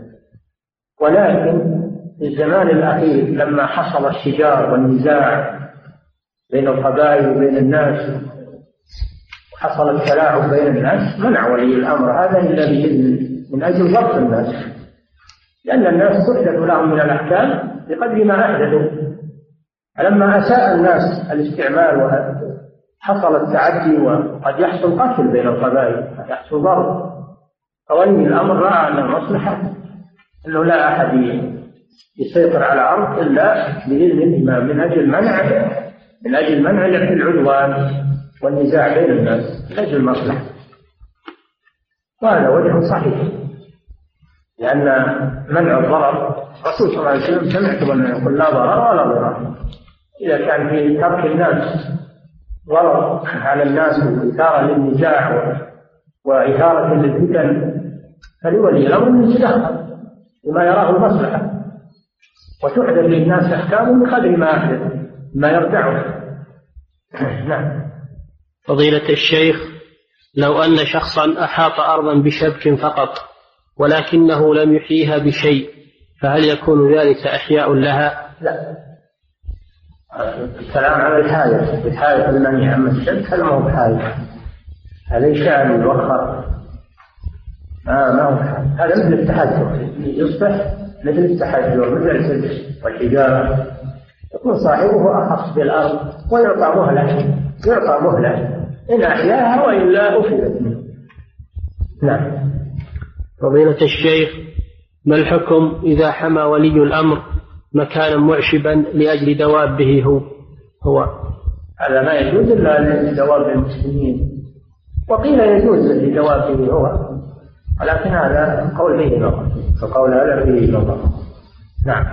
ولكن في الزمان الأخير لما حصل الشجار والنزاع بين القبائل وبين الناس وحصل التلاعب بين الناس منع ولي الأمر هذا إلا بإذن من أجل ضبط الناس. لأن الناس تحدث لهم من الأحكام بقدر ما أحدثوا فلما أساء الناس الاستعمال وحصل التعدي وقد يحصل قتل بين القبائل قد يحصل ضرب فولي الأمر رأى أن المصلحة أنه لا أحد يسيطر على الأرض إلا بإذن الإمام من أجل منع من أجل منع العدوان والنزاع بين الناس من أجل المصلحة. وهذا وجه صحيح. لأن منع الضرر الرسول صلى الله عليه وسلم سمعت أنه يقول لا ضرر ولا ضرر. إذا كان في ترك الناس ضرر على الناس وإثارة للنزاع وإثارة للفتن فلولي الأمر يتدخل بما يراه المصلحة. وتحدث للناس أحكام بقدر ما أحدث ما يردعه نعم. فضيلة الشيخ لو أن شخصا أحاط أرضا بشبك فقط ولكنه لم يحييها بشيء فهل يكون ذلك إحياء لها؟ لا. الكلام على الحاية الحاية المنهي عن الشبك هذا ما هو بحاية هذا شأن يوخر آه ما هو هذا مثل التحجر يصبح مثل التحجر مثل والحجارة يكون صاحبه أخص بالأرض ويعطى مهلة يعطى مهلة إن أحياها وإلا أفلت منه. نعم. فضيلة الشيخ ما الحكم إذا حمى ولي الأمر مكانا معشبا لأجل دوابه هو؟ هو. هذا ما يجوز إلا لدواب المسلمين. وقيل يجوز لدوابه هو ولكن هذا قول فيه نظر فقول هذا فيه نظر نعم.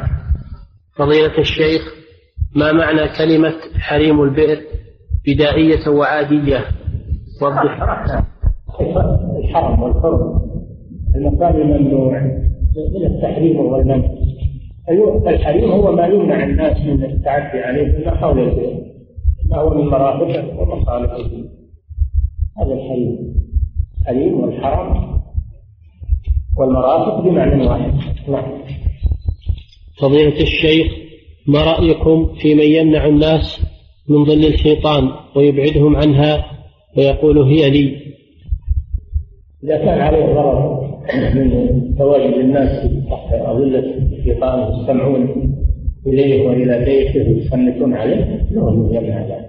فضيلة الشيخ ما معنى كلمة حريم البئر بدائية وعادية؟ وضح. الحرم والحرم. المكان الممنوع من التحريم والمنع. الحريم هو ما يمنع الناس من التعدي عليه فيما حول البئر ما هو من مرافقه ومصالحه هذا الحريم. الحريم والحرم والمرافق بمعنى واحد. نعم. فضيلة الشيخ ما رأيكم في من يمنع الناس من ظل الشيطان ويبعدهم عنها ويقول هي لي؟ إذا كان عليه ضرر من تواجد الناس تحت أظلة الشيطان يستمعون إليه وإلى بيته ويصنفون عليه لهم يمنع ذلك.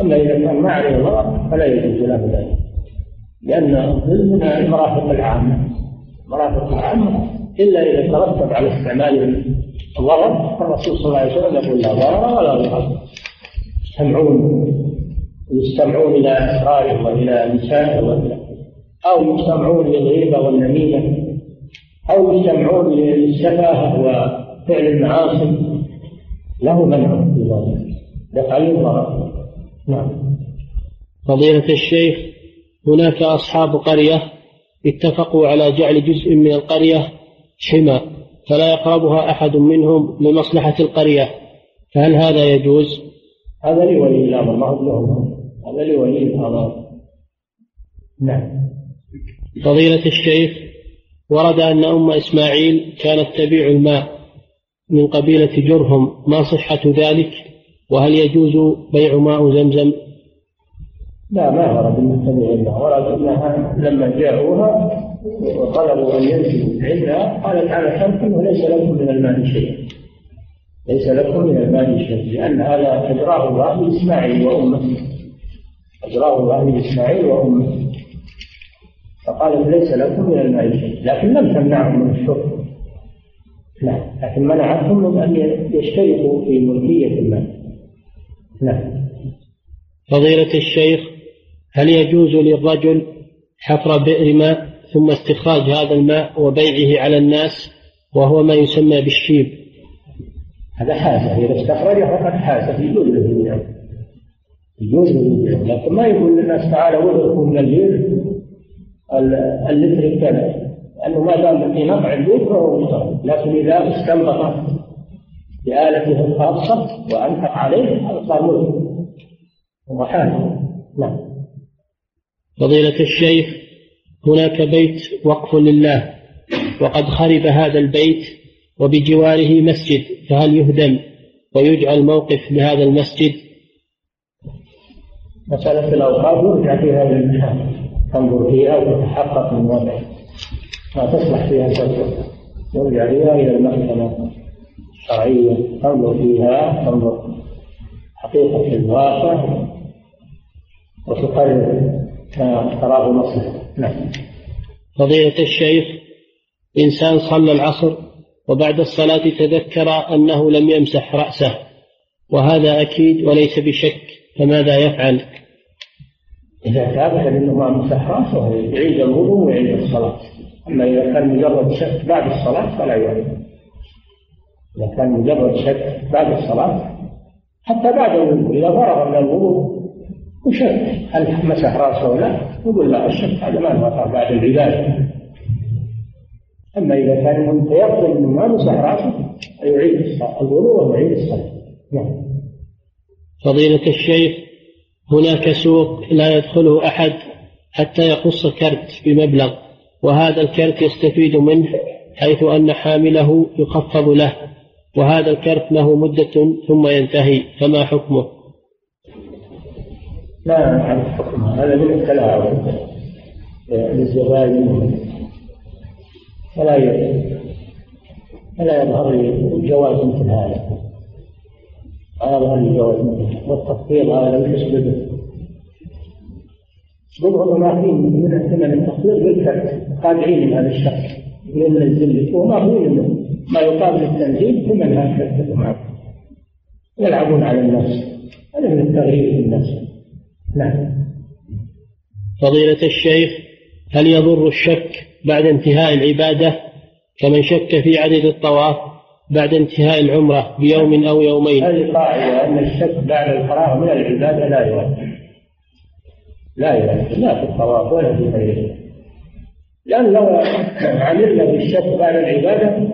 أما إذا كان ما عليه ضرر فلا يجوز له ذلك. لأن من المرافق العامة. المرافق العامة إلا إذا ترتب على استعمال الضرر فالرسول صلى الله عليه وسلم يقول لا ضرر ولا ضرر. يستمعون يستمعون إلى أسراره وإلى نسائه وإلى أو يستمعون للغيبة والنميمة أو يستمعون للسفاهة وفعل المعاصي له منع في الضرر نعم. فضيلة الشيخ هناك أصحاب قرية اتفقوا على جعل جزء من القرية حمى فلا يقربها أحد منهم لمصلحة القرية. فهل هذا يجوز؟ هذا لولي الأمر ما هو هذا لولي الأمر. نعم. فضيلة الشيخ ورد أن أم إسماعيل كانت تبيع الماء من قبيلة جرهم ما صحة ذلك؟ وهل يجوز بيع ماء زمزم؟ لا ما ورد أن تبيع الماء ورد أنها لما جاءوها وطلبوا أن ينزلوا عندها قالت على شرط أنه ليس لكم من الماء شيء. ليس لكم من المال شيء لأن هذا أجراه الله لإسماعيل وأمه أجراه الله لإسماعيل وأمه فقالت ليس لكم من المال شيء لكن لم تمنعهم من الشرب؟ نعم لكن منعتهم من أن يشتركوا في ملكية المال. نعم فضيلة الشيخ هل يجوز للرجل حفر بئر ماء ثم استخراج هذا الماء وبيعه على الناس وهو ما يسمى بالشيب؟ هذا حاسة إذا استخرجه فقد حاسة في كله يجوز لكن ما يقول للناس تعالوا وذركم من الليل اللتر الثاني لأنه ما دام في نفع الليل فهو مشترك لكن إذا استنبط بآلته الخاصة وأنفق عليه هذا صار ملك. وحاجة نعم. فضيلة الشيخ هناك بيت وقف لله وقد خرب هذا البيت وبجواره مسجد فهل يهدم ويجعل موقف لهذا المسجد؟ مسألة الأوقاف يرجع فيها إلى المحاكم تنظر فيها وتتحقق من وضعها ما تصلح فيها فتوى يرجع فيها إلى المحكمة الشرعية. تنظر فيها تنظر حقيقة الواقع وتقرر ما تراه مصلحة. نعم. فضيلة الشيخ إنسان صلى العصر وبعد الصلاة تذكر أنه لم يمسح رأسه وهذا أكيد وليس بشك فماذا يفعل؟ إذا أنه ما مسح رأسه يعيد الوضوء ويعيد الصلاة. أما إذا كان مجرد شك بعد الصلاة فلا يعيد. إذا كان مجرد شك بعد الصلاة حتى بعد الوضوء إذا فرغ من الوضوء وشك هل مسح رأسه ولا لا يقول لا الشك هذا ما وقع بعد العبادة. أما إذا كان متيقن أنه ما مسح رأسه يعيد الوضوء ويعيد الصلاة. نعم. فضيلة الشيخ هناك سوق لا يدخله أحد حتى يقص كرت بمبلغ وهذا الكرت يستفيد منه حيث أن حامله يخفض له وهذا الكرت له مدة ثم ينتهي فما حكمه؟ لا حكمه. هذا من التلاعب. للزبائن فلا فلا يظهر لي جواز مثل هذا لا يظهر لي جواز مثل هذا هذا لم يسببه بضع فيه من ثمن التخفيض بالكرت خادعين من هذا الشخص. ينزل لك. وما هو ما يقابل التنزيل ثمن هذا الكرت معه. يلعبون على الناس هذا من التغيير في الناس نعم. فضيلة الشيخ هل يضر الشك بعد انتهاء العبادة؟ كمن شك في عدد الطواف. بعد انتهاء العمرة بيوم أو يومين. هذه قاعدة أن الشك بعد الفراغ من العبادة لا يؤثر. لا يؤثر. لا في الطواف ولا في غيره. لأن لو عملنا بالشك بعد العبادة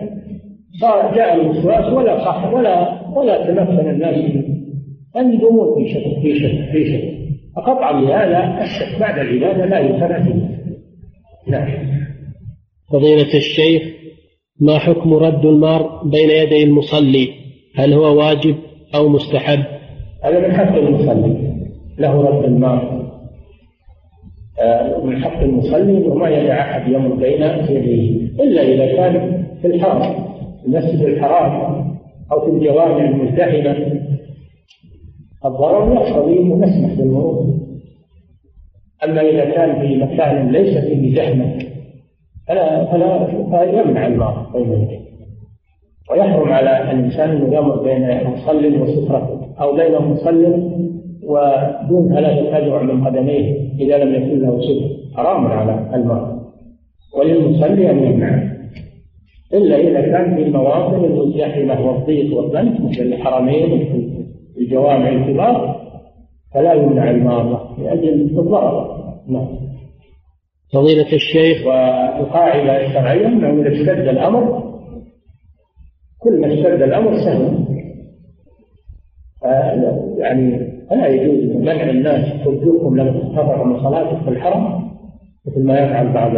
صار جاء الوسواس ولا صح ولا ولا تمثل الناس أن يدومون في شك في شك في شك. فقطعا بهذا الشك بعد العبادة لا فيه نعم. فضيلة الشيخ ما حكم رد المار بين يدي المصلي؟ هل هو واجب أو مستحب؟ هذا من حق المصلي. له رد المار. آه، من حق المصلي انه ما يدع أحد يمر بين يديه إلا إذا كان في الحرم المسجد الحرام أو في الجوامع المزدحمة. الضرر يقتضي انه نسمح بالمرور أما إذا كان في مكان ليس فيه زحمة فلا فلا يمنع المار بين يديه. ويحرم على الإنسان انه يمر بين مصل وسترته أو بين مصل ودون ثلاثة أذرع من قدميه إذا لم يكن له ستر حرام على المرء. وللمصلي أن يمنع. إلا إذا كان في المواطن المزدحمة والضيق والضنك مثل الحرمين مثل الجوامع الكبار فلا يمنع المارة لأجل الضرر نعم. فضيلة الشيخ والقاعدة الشرعية أنه إذا اشتد الأمر كل ما اشتد الأمر سهل. يعني فلا يجوز منع الناس حجوكم لم تتفرغوا من صلاتك في الحرم مثل ما يفعل بعض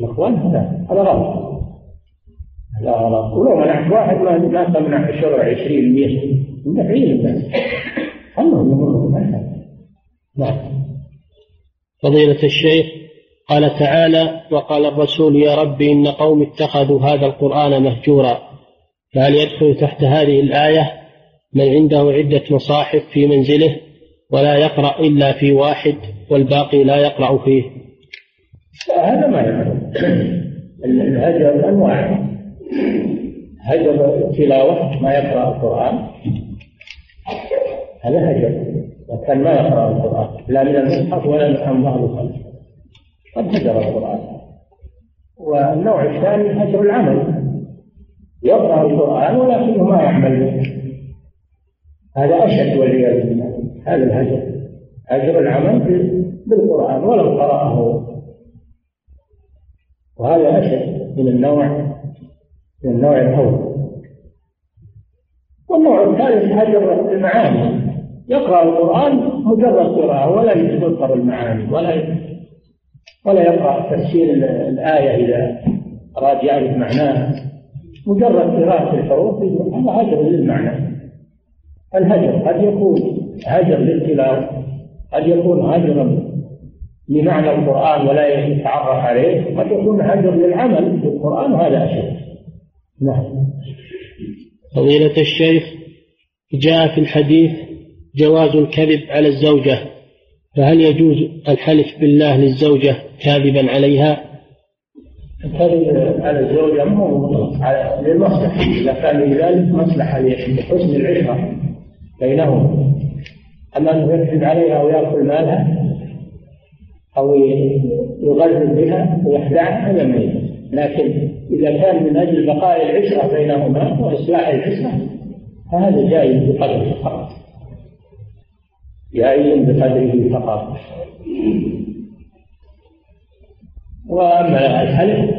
الإخوان. هذا هذا غلط. هذا غلط. ولو منعت واحد ما ما تمنع 10 20 100 منفعين الناس. خلهم يمروا نعم. فضيلة الشيخ قال تعالى وقال الرسول يا رب إن قوم اتخذوا هذا القرآن مهجورا فهل يدخل تحت هذه الآية من عنده عدة مصاحف في منزله ولا يقرأ إلا في واحد والباقي لا يقرأ فيه؟ هذا ما يقرأ. الهجر أنواع. هجر تلاوة ما يقرأ القرآن. هذا هجر. وكان ما يقرأ القرآن. لا من المصحف ولا من ظهر الخلف قد هجر القرآن. والنوع الثاني هجر العمل. يقرأ القرآن ولكنه ما يعمل به. هذا أشد والعياذ بالله. هذا الهجر. أجر العمل بالقرآن ولو قرأه. وهذا أشد من النوع من النوع الأول. والنوع الثالث هجر المعاني. يقرأ القرآن مجرد قراءة ولا يتذكر المعاني ولا ولا يقرأ تفسير الآية إذا أراد يعرف معناها مجرد قراءة الحروف هذا هجر للمعنى. الهجر قد يكون هجر للتلاوة قد يكون هجرا لمعنى القرآن ولا يتعرف عليه قد يكون هجر للعمل بالقرآن وهذا أشد. نعم. فضيلة الشيخ جاء في الحديث جواز الكذب على الزوجة. فهل يجوز الحلف بالله للزوجة كاذبا عليها؟ الكذب على الزوجة مو على للمصلحة. إذا كان لذلك مصلحة لحسن العشرة بينهم. أما أنه يكذب عليها ويأكل مالها أو يغرر بها ويخدعها هذا ما لكن إذا كان من أجل بقاء العشرة بينهما وإصلاح العشرة فهذا جائز بقدره فقط جائز بقدره فقط. وأما الحلف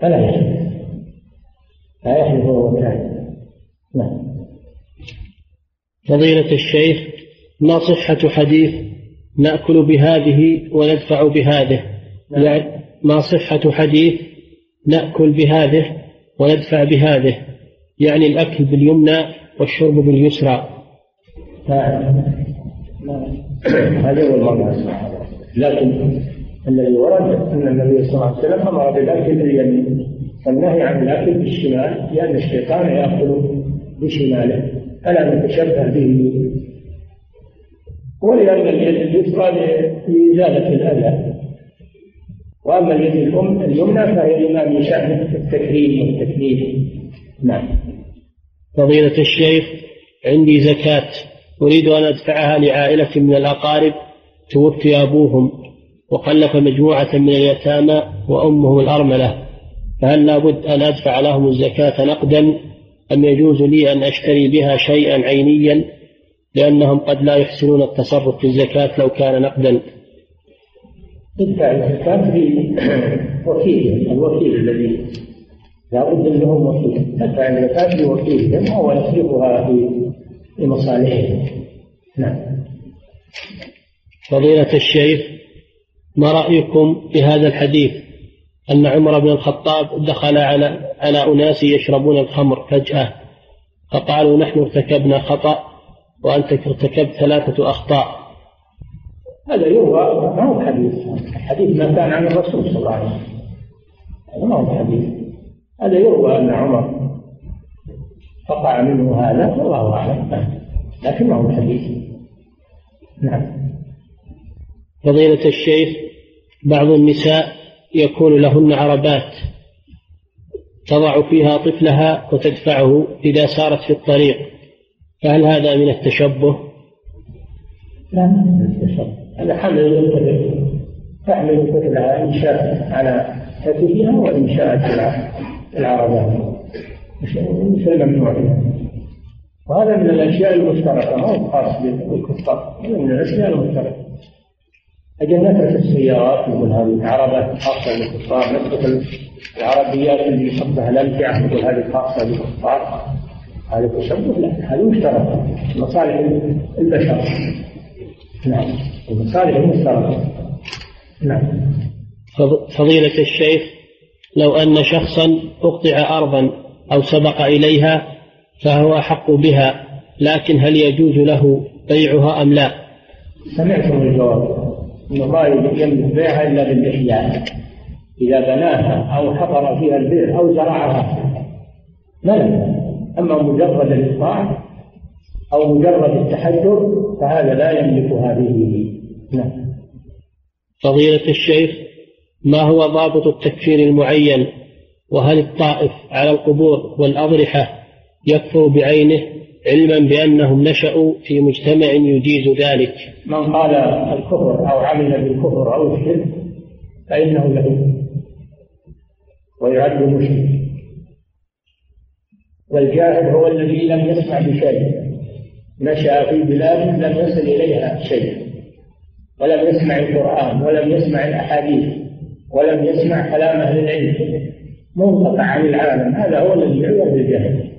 فلا يحلف لا يحلف وهو كاذب نعم. فضيلة الشيخ ما صحة حديث نأكل بهذه وندفع بهذه؟ نعم. يعني ما صحة حديث نأكل بهذه وندفع بهذه؟ يعني الأكل باليمنى والشرب باليسرى. هذا هو المبحث لكن الذي ورد أن النبي صلى الله عليه وسلم أمر بالأكل باليمين والنهي عن الأكل بالشمال لأن الشيطان يأكل بشماله. فلا نتشبه به؟ ولأن اليد اليسرى لإزالة الأذى. وأما اليد الأم اليمنى فهي لما من شأن التكريم والتكليف نعم. فضيلة الشيخ عندي زكاة. أريد أن أدفعها لعائلة من الأقارب توفي أبوهم وخلف مجموعة من اليتامى وأمهم الأرملة فهل لابد أن أدفع لهم الزكاة نقدا؟ أم يجوز لي أن أشتري بها شيئا عينيا لأنهم قد لا يحسنون التصرف في الزكاة لو كان نقدا؟ ادفع الزكاة لوكيل الوكيل الذي لا بد لهم وكيل. أدفع الزكاة لوكيلهم وهو يصرفها في مصالحهم نعم. فضيلة الشيخ ما رأيكم بهذا الحديث؟ أن عمر بن الخطاب دخل على على أناس يشربون الخمر فجأة فقالوا نحن ارتكبنا خطأ وأنت ارتكبت ثلاثة أخطاء. هذا يروى ما هو حديث؟ الحديث ما كان عن الرسول صلى الله عليه وسلم. هذا ما هو حديث. هذا يروى أن عمر وقع منه هذا والله أعلم لكن ما هو حديث. نعم. فضيلة الشيخ بعض النساء يكون لهن عربات تضع فيها طفلها وتدفعه إذا سارت في الطريق. فهل هذا من التشبه؟ لا من التشبه. هذا حمل تحمل طفلها إن شاء على كتفها وإن شاءت العربات. مثل ممنوع وهذا من الأشياء المشتركة ما هو خاص بالكفار هذا من الأشياء المشتركة. أجل نترك السيارات نقول هذه عربات خاصة بالكفار نترك العربيات اللي يحطها الأمتعة نقول هذه خاصة بالكفار. هذا تشبه لا هذه مشتركة. مصالح البشر. نعم المصالح المشتركة نعم. فضيلة الشيخ لو أن شخصا أقطع أرضا أو سبق إليها فهو أحق بها لكن هل يجوز له بيعها أم لا؟ سمعتم الجواب أن الله يملك بيعها إلا بالإحياء. إذا بناها أو حفر فيها البئر أو زرعها. لا أما مجرد الإقطاع أو مجرد التحجر فهذا لا يملك هذه. نعم. فضيلة الشيخ ما هو ضابط التكفير المعين؟ وهل الطائف على القبور والأضرحة يكفر بعينه علما بأنهم نشأوا في مجتمع يجيز ذلك؟ من قال الكفر أو عمل بالكفر أو الشرك فإنه له ويعد مشرك. والجاهل هو الذي لم يسمع بشيء. نشأ في بلاد لم يصل إليها شيء. ولم يسمع القرآن ولم يسمع الأحاديث ولم يسمع كلام أهل العلم. منقطع عن العالم. هذا هو الذي يعير بالجهل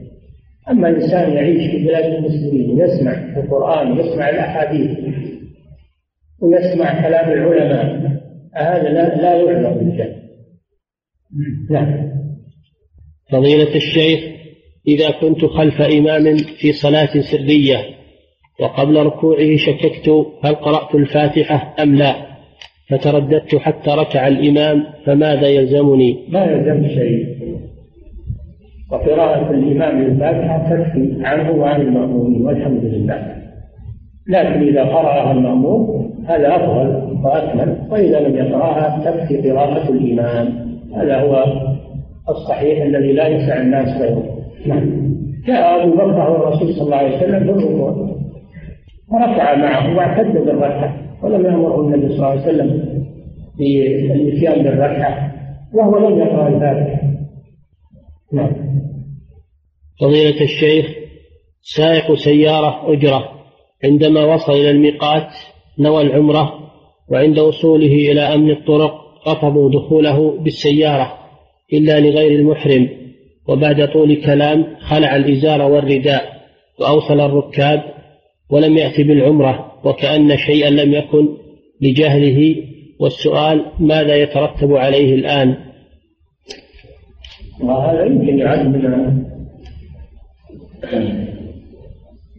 أما إنسان يعيش في بلاد المسلمين يسمع القرآن ويسمع الأحاديث ويسمع كلام العلماء هذا لا لا يعلم بالجهل. نعم. فضيلة الشيخ إذا كنت خلف إمام في صلاة سرية وقبل ركوعه شككت هل قرأت الفاتحة أم لا؟ فترددت حتى ركع الإمام فماذا يلزمني؟ ما يلزم شيء. وقراءة الإمام للفاتحة تكفي عنه وعن المأمومين والحمد لله. لكن إذا قرأها المأموم هذا أفضل وأكمل. وإذا لم يقرأها تكفي قراءة الإمام. هذا هو الصحيح الذي لا يسع الناس غيره نعم. جاء أبو بكر والرسول صلى الله عليه وسلم بالركوع. وركع معه واعتد بالركعة. ولم يأمره النبي صلى الله عليه وسلم بالإتيان بالركعة وهو لم يقرأ الفاتحة نعم. فضيلة الشيخ سائق سيارة أجرة عندما وصل إلى الميقات نوى العمرة وعند وصوله إلى أمن الطرق رفضوا دخوله بالسيارة إلا لغير المحرم وبعد طول كلام خلع الإزار والرداء وأوصل الركاب ولم يأتي بالعمرة. وكأن شيئا لم يكن لجهله والسؤال ماذا يترتب عليه الآن؟ وهذا يمكن يعد من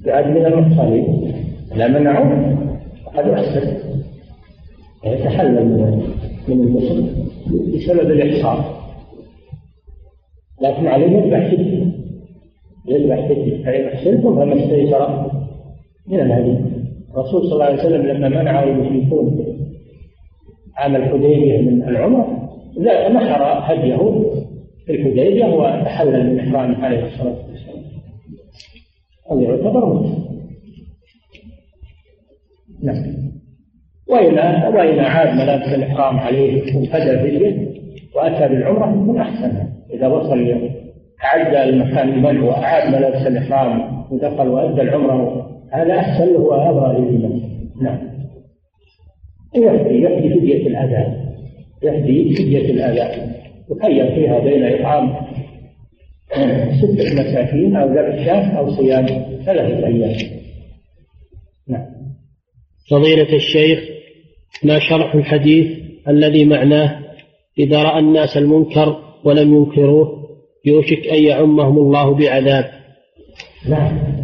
يعد من المحصنين لا منعه قد أحسن يتحلل من المسلم بسبب الإحصار لكن عليه يذبح سته يذبح سته فإن أحسنتم فما استيسر من الهدي. الرسول صلى الله عليه وسلم لما منعه المشركون عام الحديبية من العمرة نحر هديه في الحديبية وتحلل من إحرامه عليه الصلاة والسلام. هذا يعتبر نعم. وإن وإن عاد ملابس الإحرام عليه وفدى فدية وأتى بالعمرة من أحسن. إذا وصل تعدى المكان المنع وأعاد ملابس الإحرام ودخل وأدى العمرة هذا أحسن له وأبرى للإيمان نعم. يفدي يفدي فدية الأذى يفدي فدية الأذى يخير فيها بين إطعام ستة مساكين أو ذبح شاة أو صيام. ثلاثة أيام نعم. فضيلة الشيخ ما شرح الحديث الذي معناه إذا رأى الناس المنكر ولم ينكروه يوشك أن يعمهم الله بعذاب؟ نعم.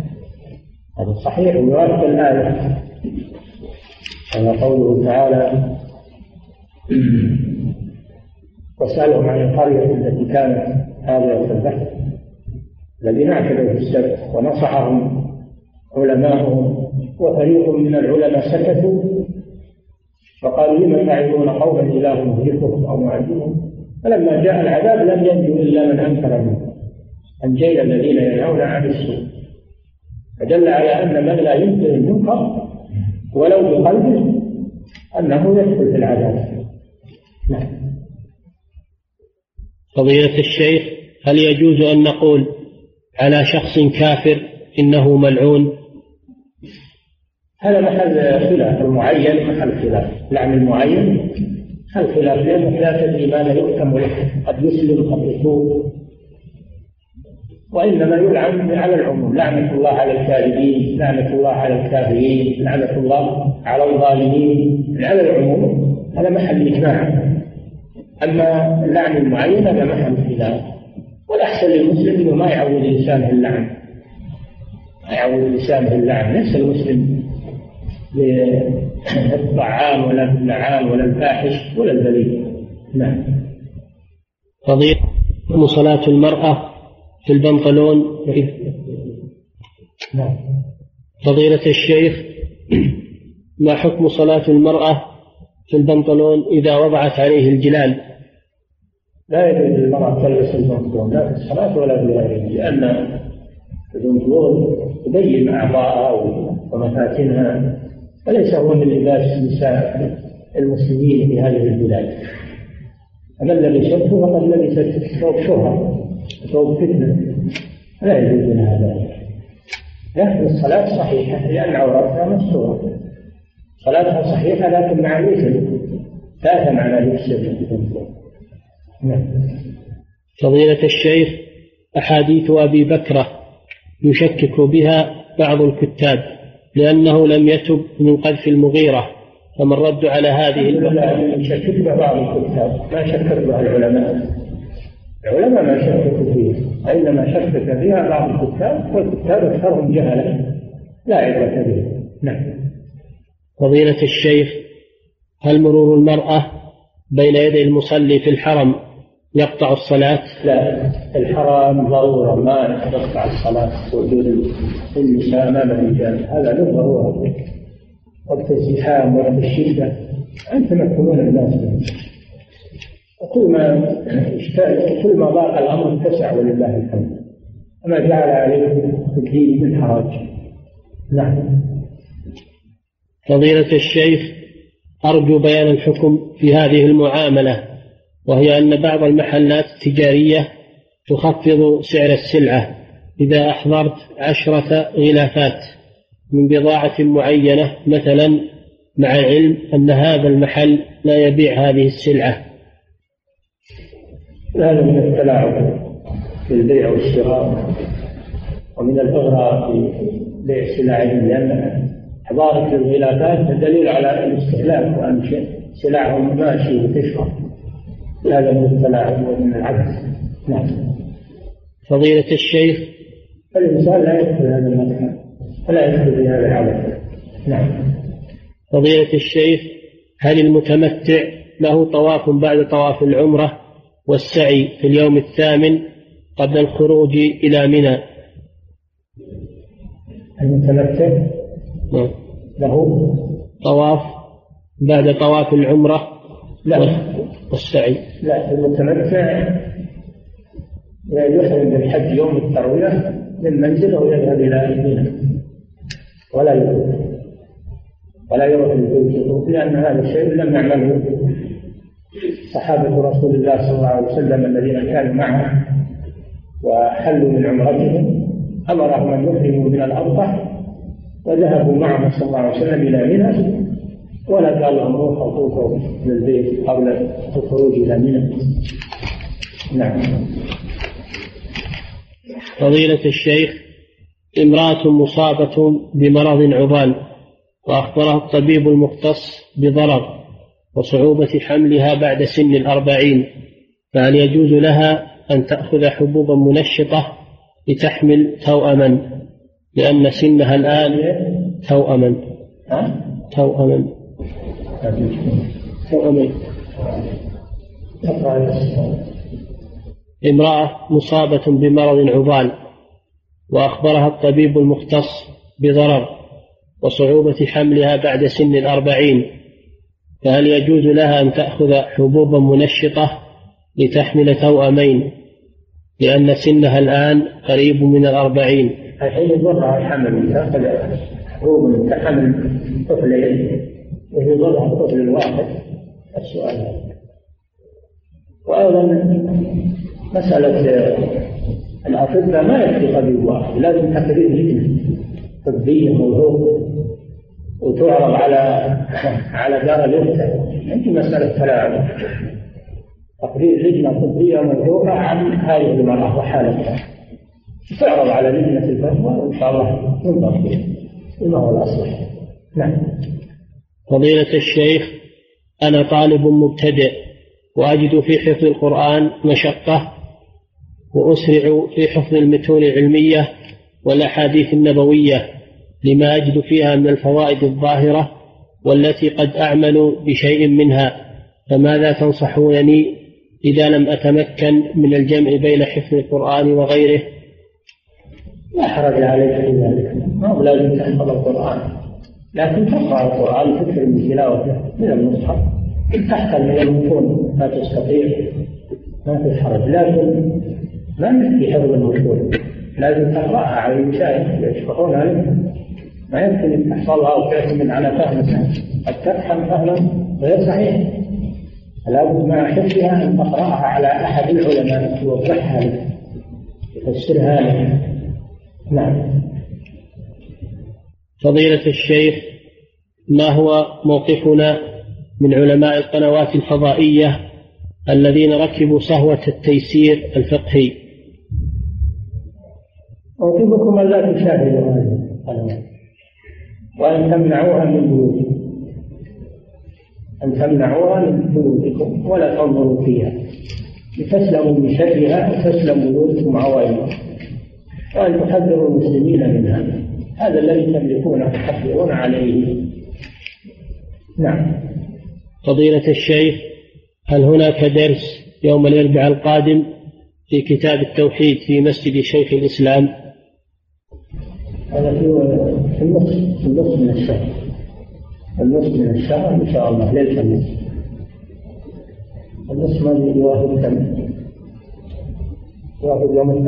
هذا صحيح يوافق الآية. كما قوله تعالى وسألهم عن القرية التي كانت هذا في البحر الذين اعتدوا في السبت ونصحهم علماؤهم وفريق من العلماء سكتوا فقالوا لم تعظون قوما إله مهلكهم أو معذبهم فلما جاء العذاب لم ينجو إلا من أنكر منه أنجينا الذين ينهون عن السوء. فدل على أن من لا ينكر المنكر ولو بقلبه أنه يدخل في العذاب. نعم. فضيلة الشيخ هل يجوز أن نقول على شخص كافر إنه ملعون؟ هذا محل خلاف. المعين محل خلاف. لعن المعين محل خلاف لأن لا تدري ماذا يحكم له قد يسلم قد يتوب وإنما يلعن على العموم. لعنة الله على الكاذبين لعنة الله على الكافرين لعنة الله على الظالمين. على العموم هذا محل إجماع. أما اللعن المعين هذا محل خلاف. والأحسن للمسلم أنه ما يعود لسانه اللعن ما يعود لسانه اللعن ليس المسلم للطعام ولا اللعان ولا الفاحش ولا البذيء. نعم. فضيلة صلاة المرأة في البنطلون؟ نعم. فضيلة الشيخ ما حكم صلاة المرأة في البنطلون إذا وضعت عليه الجلال؟ لا يجوز للمرأة تلبس البنطلون لا في الصلاة ولا في غيرها لأن البنطلون تبين أعضاءها ومفاتنها وليس هو من لباس نساء المسلمين في هذه البلاد. من لبسته فقد لبست ثوب شهرة. ثوب فتنة. لا يجوز لها ذلك لكن الصلاة صحيحة لأن عورتها مستورة. صلاتها صحيحة لكن مع الإثم تأثم على لبس نعم. فضيلة الشيخ أحاديث أبي بكرة يشكك بها بعض الكتاب لأنه لم يتب من قذف المغيرة فما الرد على هذه يشكك بها بعض الكتاب. ما شكك بها العلماء؟ العلماء ما شككوا فيها وإنما شكك فيها بعض الكتاب والكتاب أكثرهم جهلة. لا عبرة به نعم. فضيلة الشيخ هل مرور المرأة بين يدي المصلي في الحرم يقطع الصلاة؟ لا. الحرام ضرورة ما تقطع الصلاة وجود النساء أمام الرجال. هذا له ضرورة. وقت الزحام وقت الشدة أن تمكنون الناس. وكل ما كل ما ضاق الأمر اتسع ولله الحمد. وما جعل عليكم في الدين من حرج. نعم. فضيلة الشيخ أرجو بيان الحكم في هذه المعاملة وهي أن بعض المحلات التجارية تخفض سعر السلعة إذا أحضرت عشرة غلافات من بضاعة معينة مثلا مع العلم أن هذا المحل لا يبيع هذه السلعة. هذا من التلاعب في البيع والشراء ومن الإغراء في بيع سلعهم لأن إحضارك للغلافات دليل على الاستهلاك وأن سلعهم ماشي وتشرب. هذا من التلاعب ومن العبث نعم. فضيلة الشيخ. الإنسان لا يدخل هذا المكان ولا يدخل في هذا العبث نعم. فضيلة الشيخ هل المتمتع له طواف بعد طواف العمرة؟ والسعي في اليوم الثامن قبل الخروج إلى منى. المتمتع نعم. له. طواف بعد طواف العمرة لا. والسعي. لا المتمتع يحرم بالحج يوم التروية من منزله ويذهب إلى منى. ولا يروح ولا يروح البيت لأن هذا الشيء لم يعمله صحابة رسول الله صلى الله عليه وسلم الذين كانوا معه وحلوا من عمرتهم أمرهم أن يحرموا من الأرض وذهبوا معه صلى الله عليه وسلم إلى منى ولا قال لهم روحوا طوفوا للبيت قبل الخروج إلى منى. نعم. فضيلة الشيخ امرأة مصابة بمرض عضال وأخبرها الطبيب المختص بضرر. وصعوبة حملها بعد سن الأربعين فهل يجوز لها أن تأخذ حبوبا منشطة لتحمل توأما؟ لأن سنها الآن توأما. توأما. توأما. امرأة مصابة بمرض عضال وأخبرها الطبيب المختص بضرر وصعوبة حملها بعد سن الأربعين. فهل يجوز لها أن تأخذ حبوبا منشطة لتحمل توأمين؟ لأن سنها الآن قريب من الأربعين. الحين يضرها الحمل تأخذ حبوب تحمل طفلين ويضرها الطفل الواحد السؤال. وأيضا مسألة الأطباء ما يكفي طبيب واحد لازم تقرير لجنة طبية موثوقة وتعرض على على دار الافتاء ما مسألة تلاعب. تقرير لجنة طبية موثوقة عن هذه المرأة وحالتها. تعرض على لجنة الفتوى وإن شاء الله ينظر فيها. بما هو الأصلح نعم. فضيلة الشيخ أنا طالب مبتدئ وأجد في حفظ القرآن مشقة وأسرع في حفظ المتون العلمية والأحاديث النبوية. لما أجد فيها من الفوائد الظاهرة والتي قد أعمل بشيء منها فماذا تنصحونني إذا لم أتمكن من الجمع بين حفظ القرآن وغيره؟ لا حرج عليك في ذلك. ما هو لازم تحفظ القرآن؟ لكن تقرأ القرآن تكثر من تلاوته من المصحف تحصل من المتون ما تستطيع ما في حرج. لكن ما يكفي حفظ المتون لازم تقرأها على المشايخ يشرحون عليك ما يمكن أن تحصلها وتعتمد على فهمك قد تفهم فهما غير صحيح. لابد مع حفظها أن تقرأها على أحد العلماء يوضحها لك يفسرها لك. نعم. فضيلة الشيخ ما هو موقفنا من علماء القنوات الفضائية الذين ركبوا صهوة التيسير الفقهي؟ موقفكم ألا تشاهدوا هذه القنوات وأن تمنعوها من بيوتكم أن تمنعوها من بيوتكم ولا تنظروا فيها. لتسلموا من شرها وتسلموا بيوتكم عوائلكم. وأن تحذروا المسلمين منها هذا. الذي تملكونه تحذرون عليه. نعم. فضيلة الشيخ هل هناك درس يوم الأربعاء القادم في كتاب التوحيد في مسجد شيخ الإسلام؟ هذا في النصف في النصف من الشهر النصف من الشهر إن شاء الله ليلة النصف النصف ما يوافق كم؟ يوافق يوم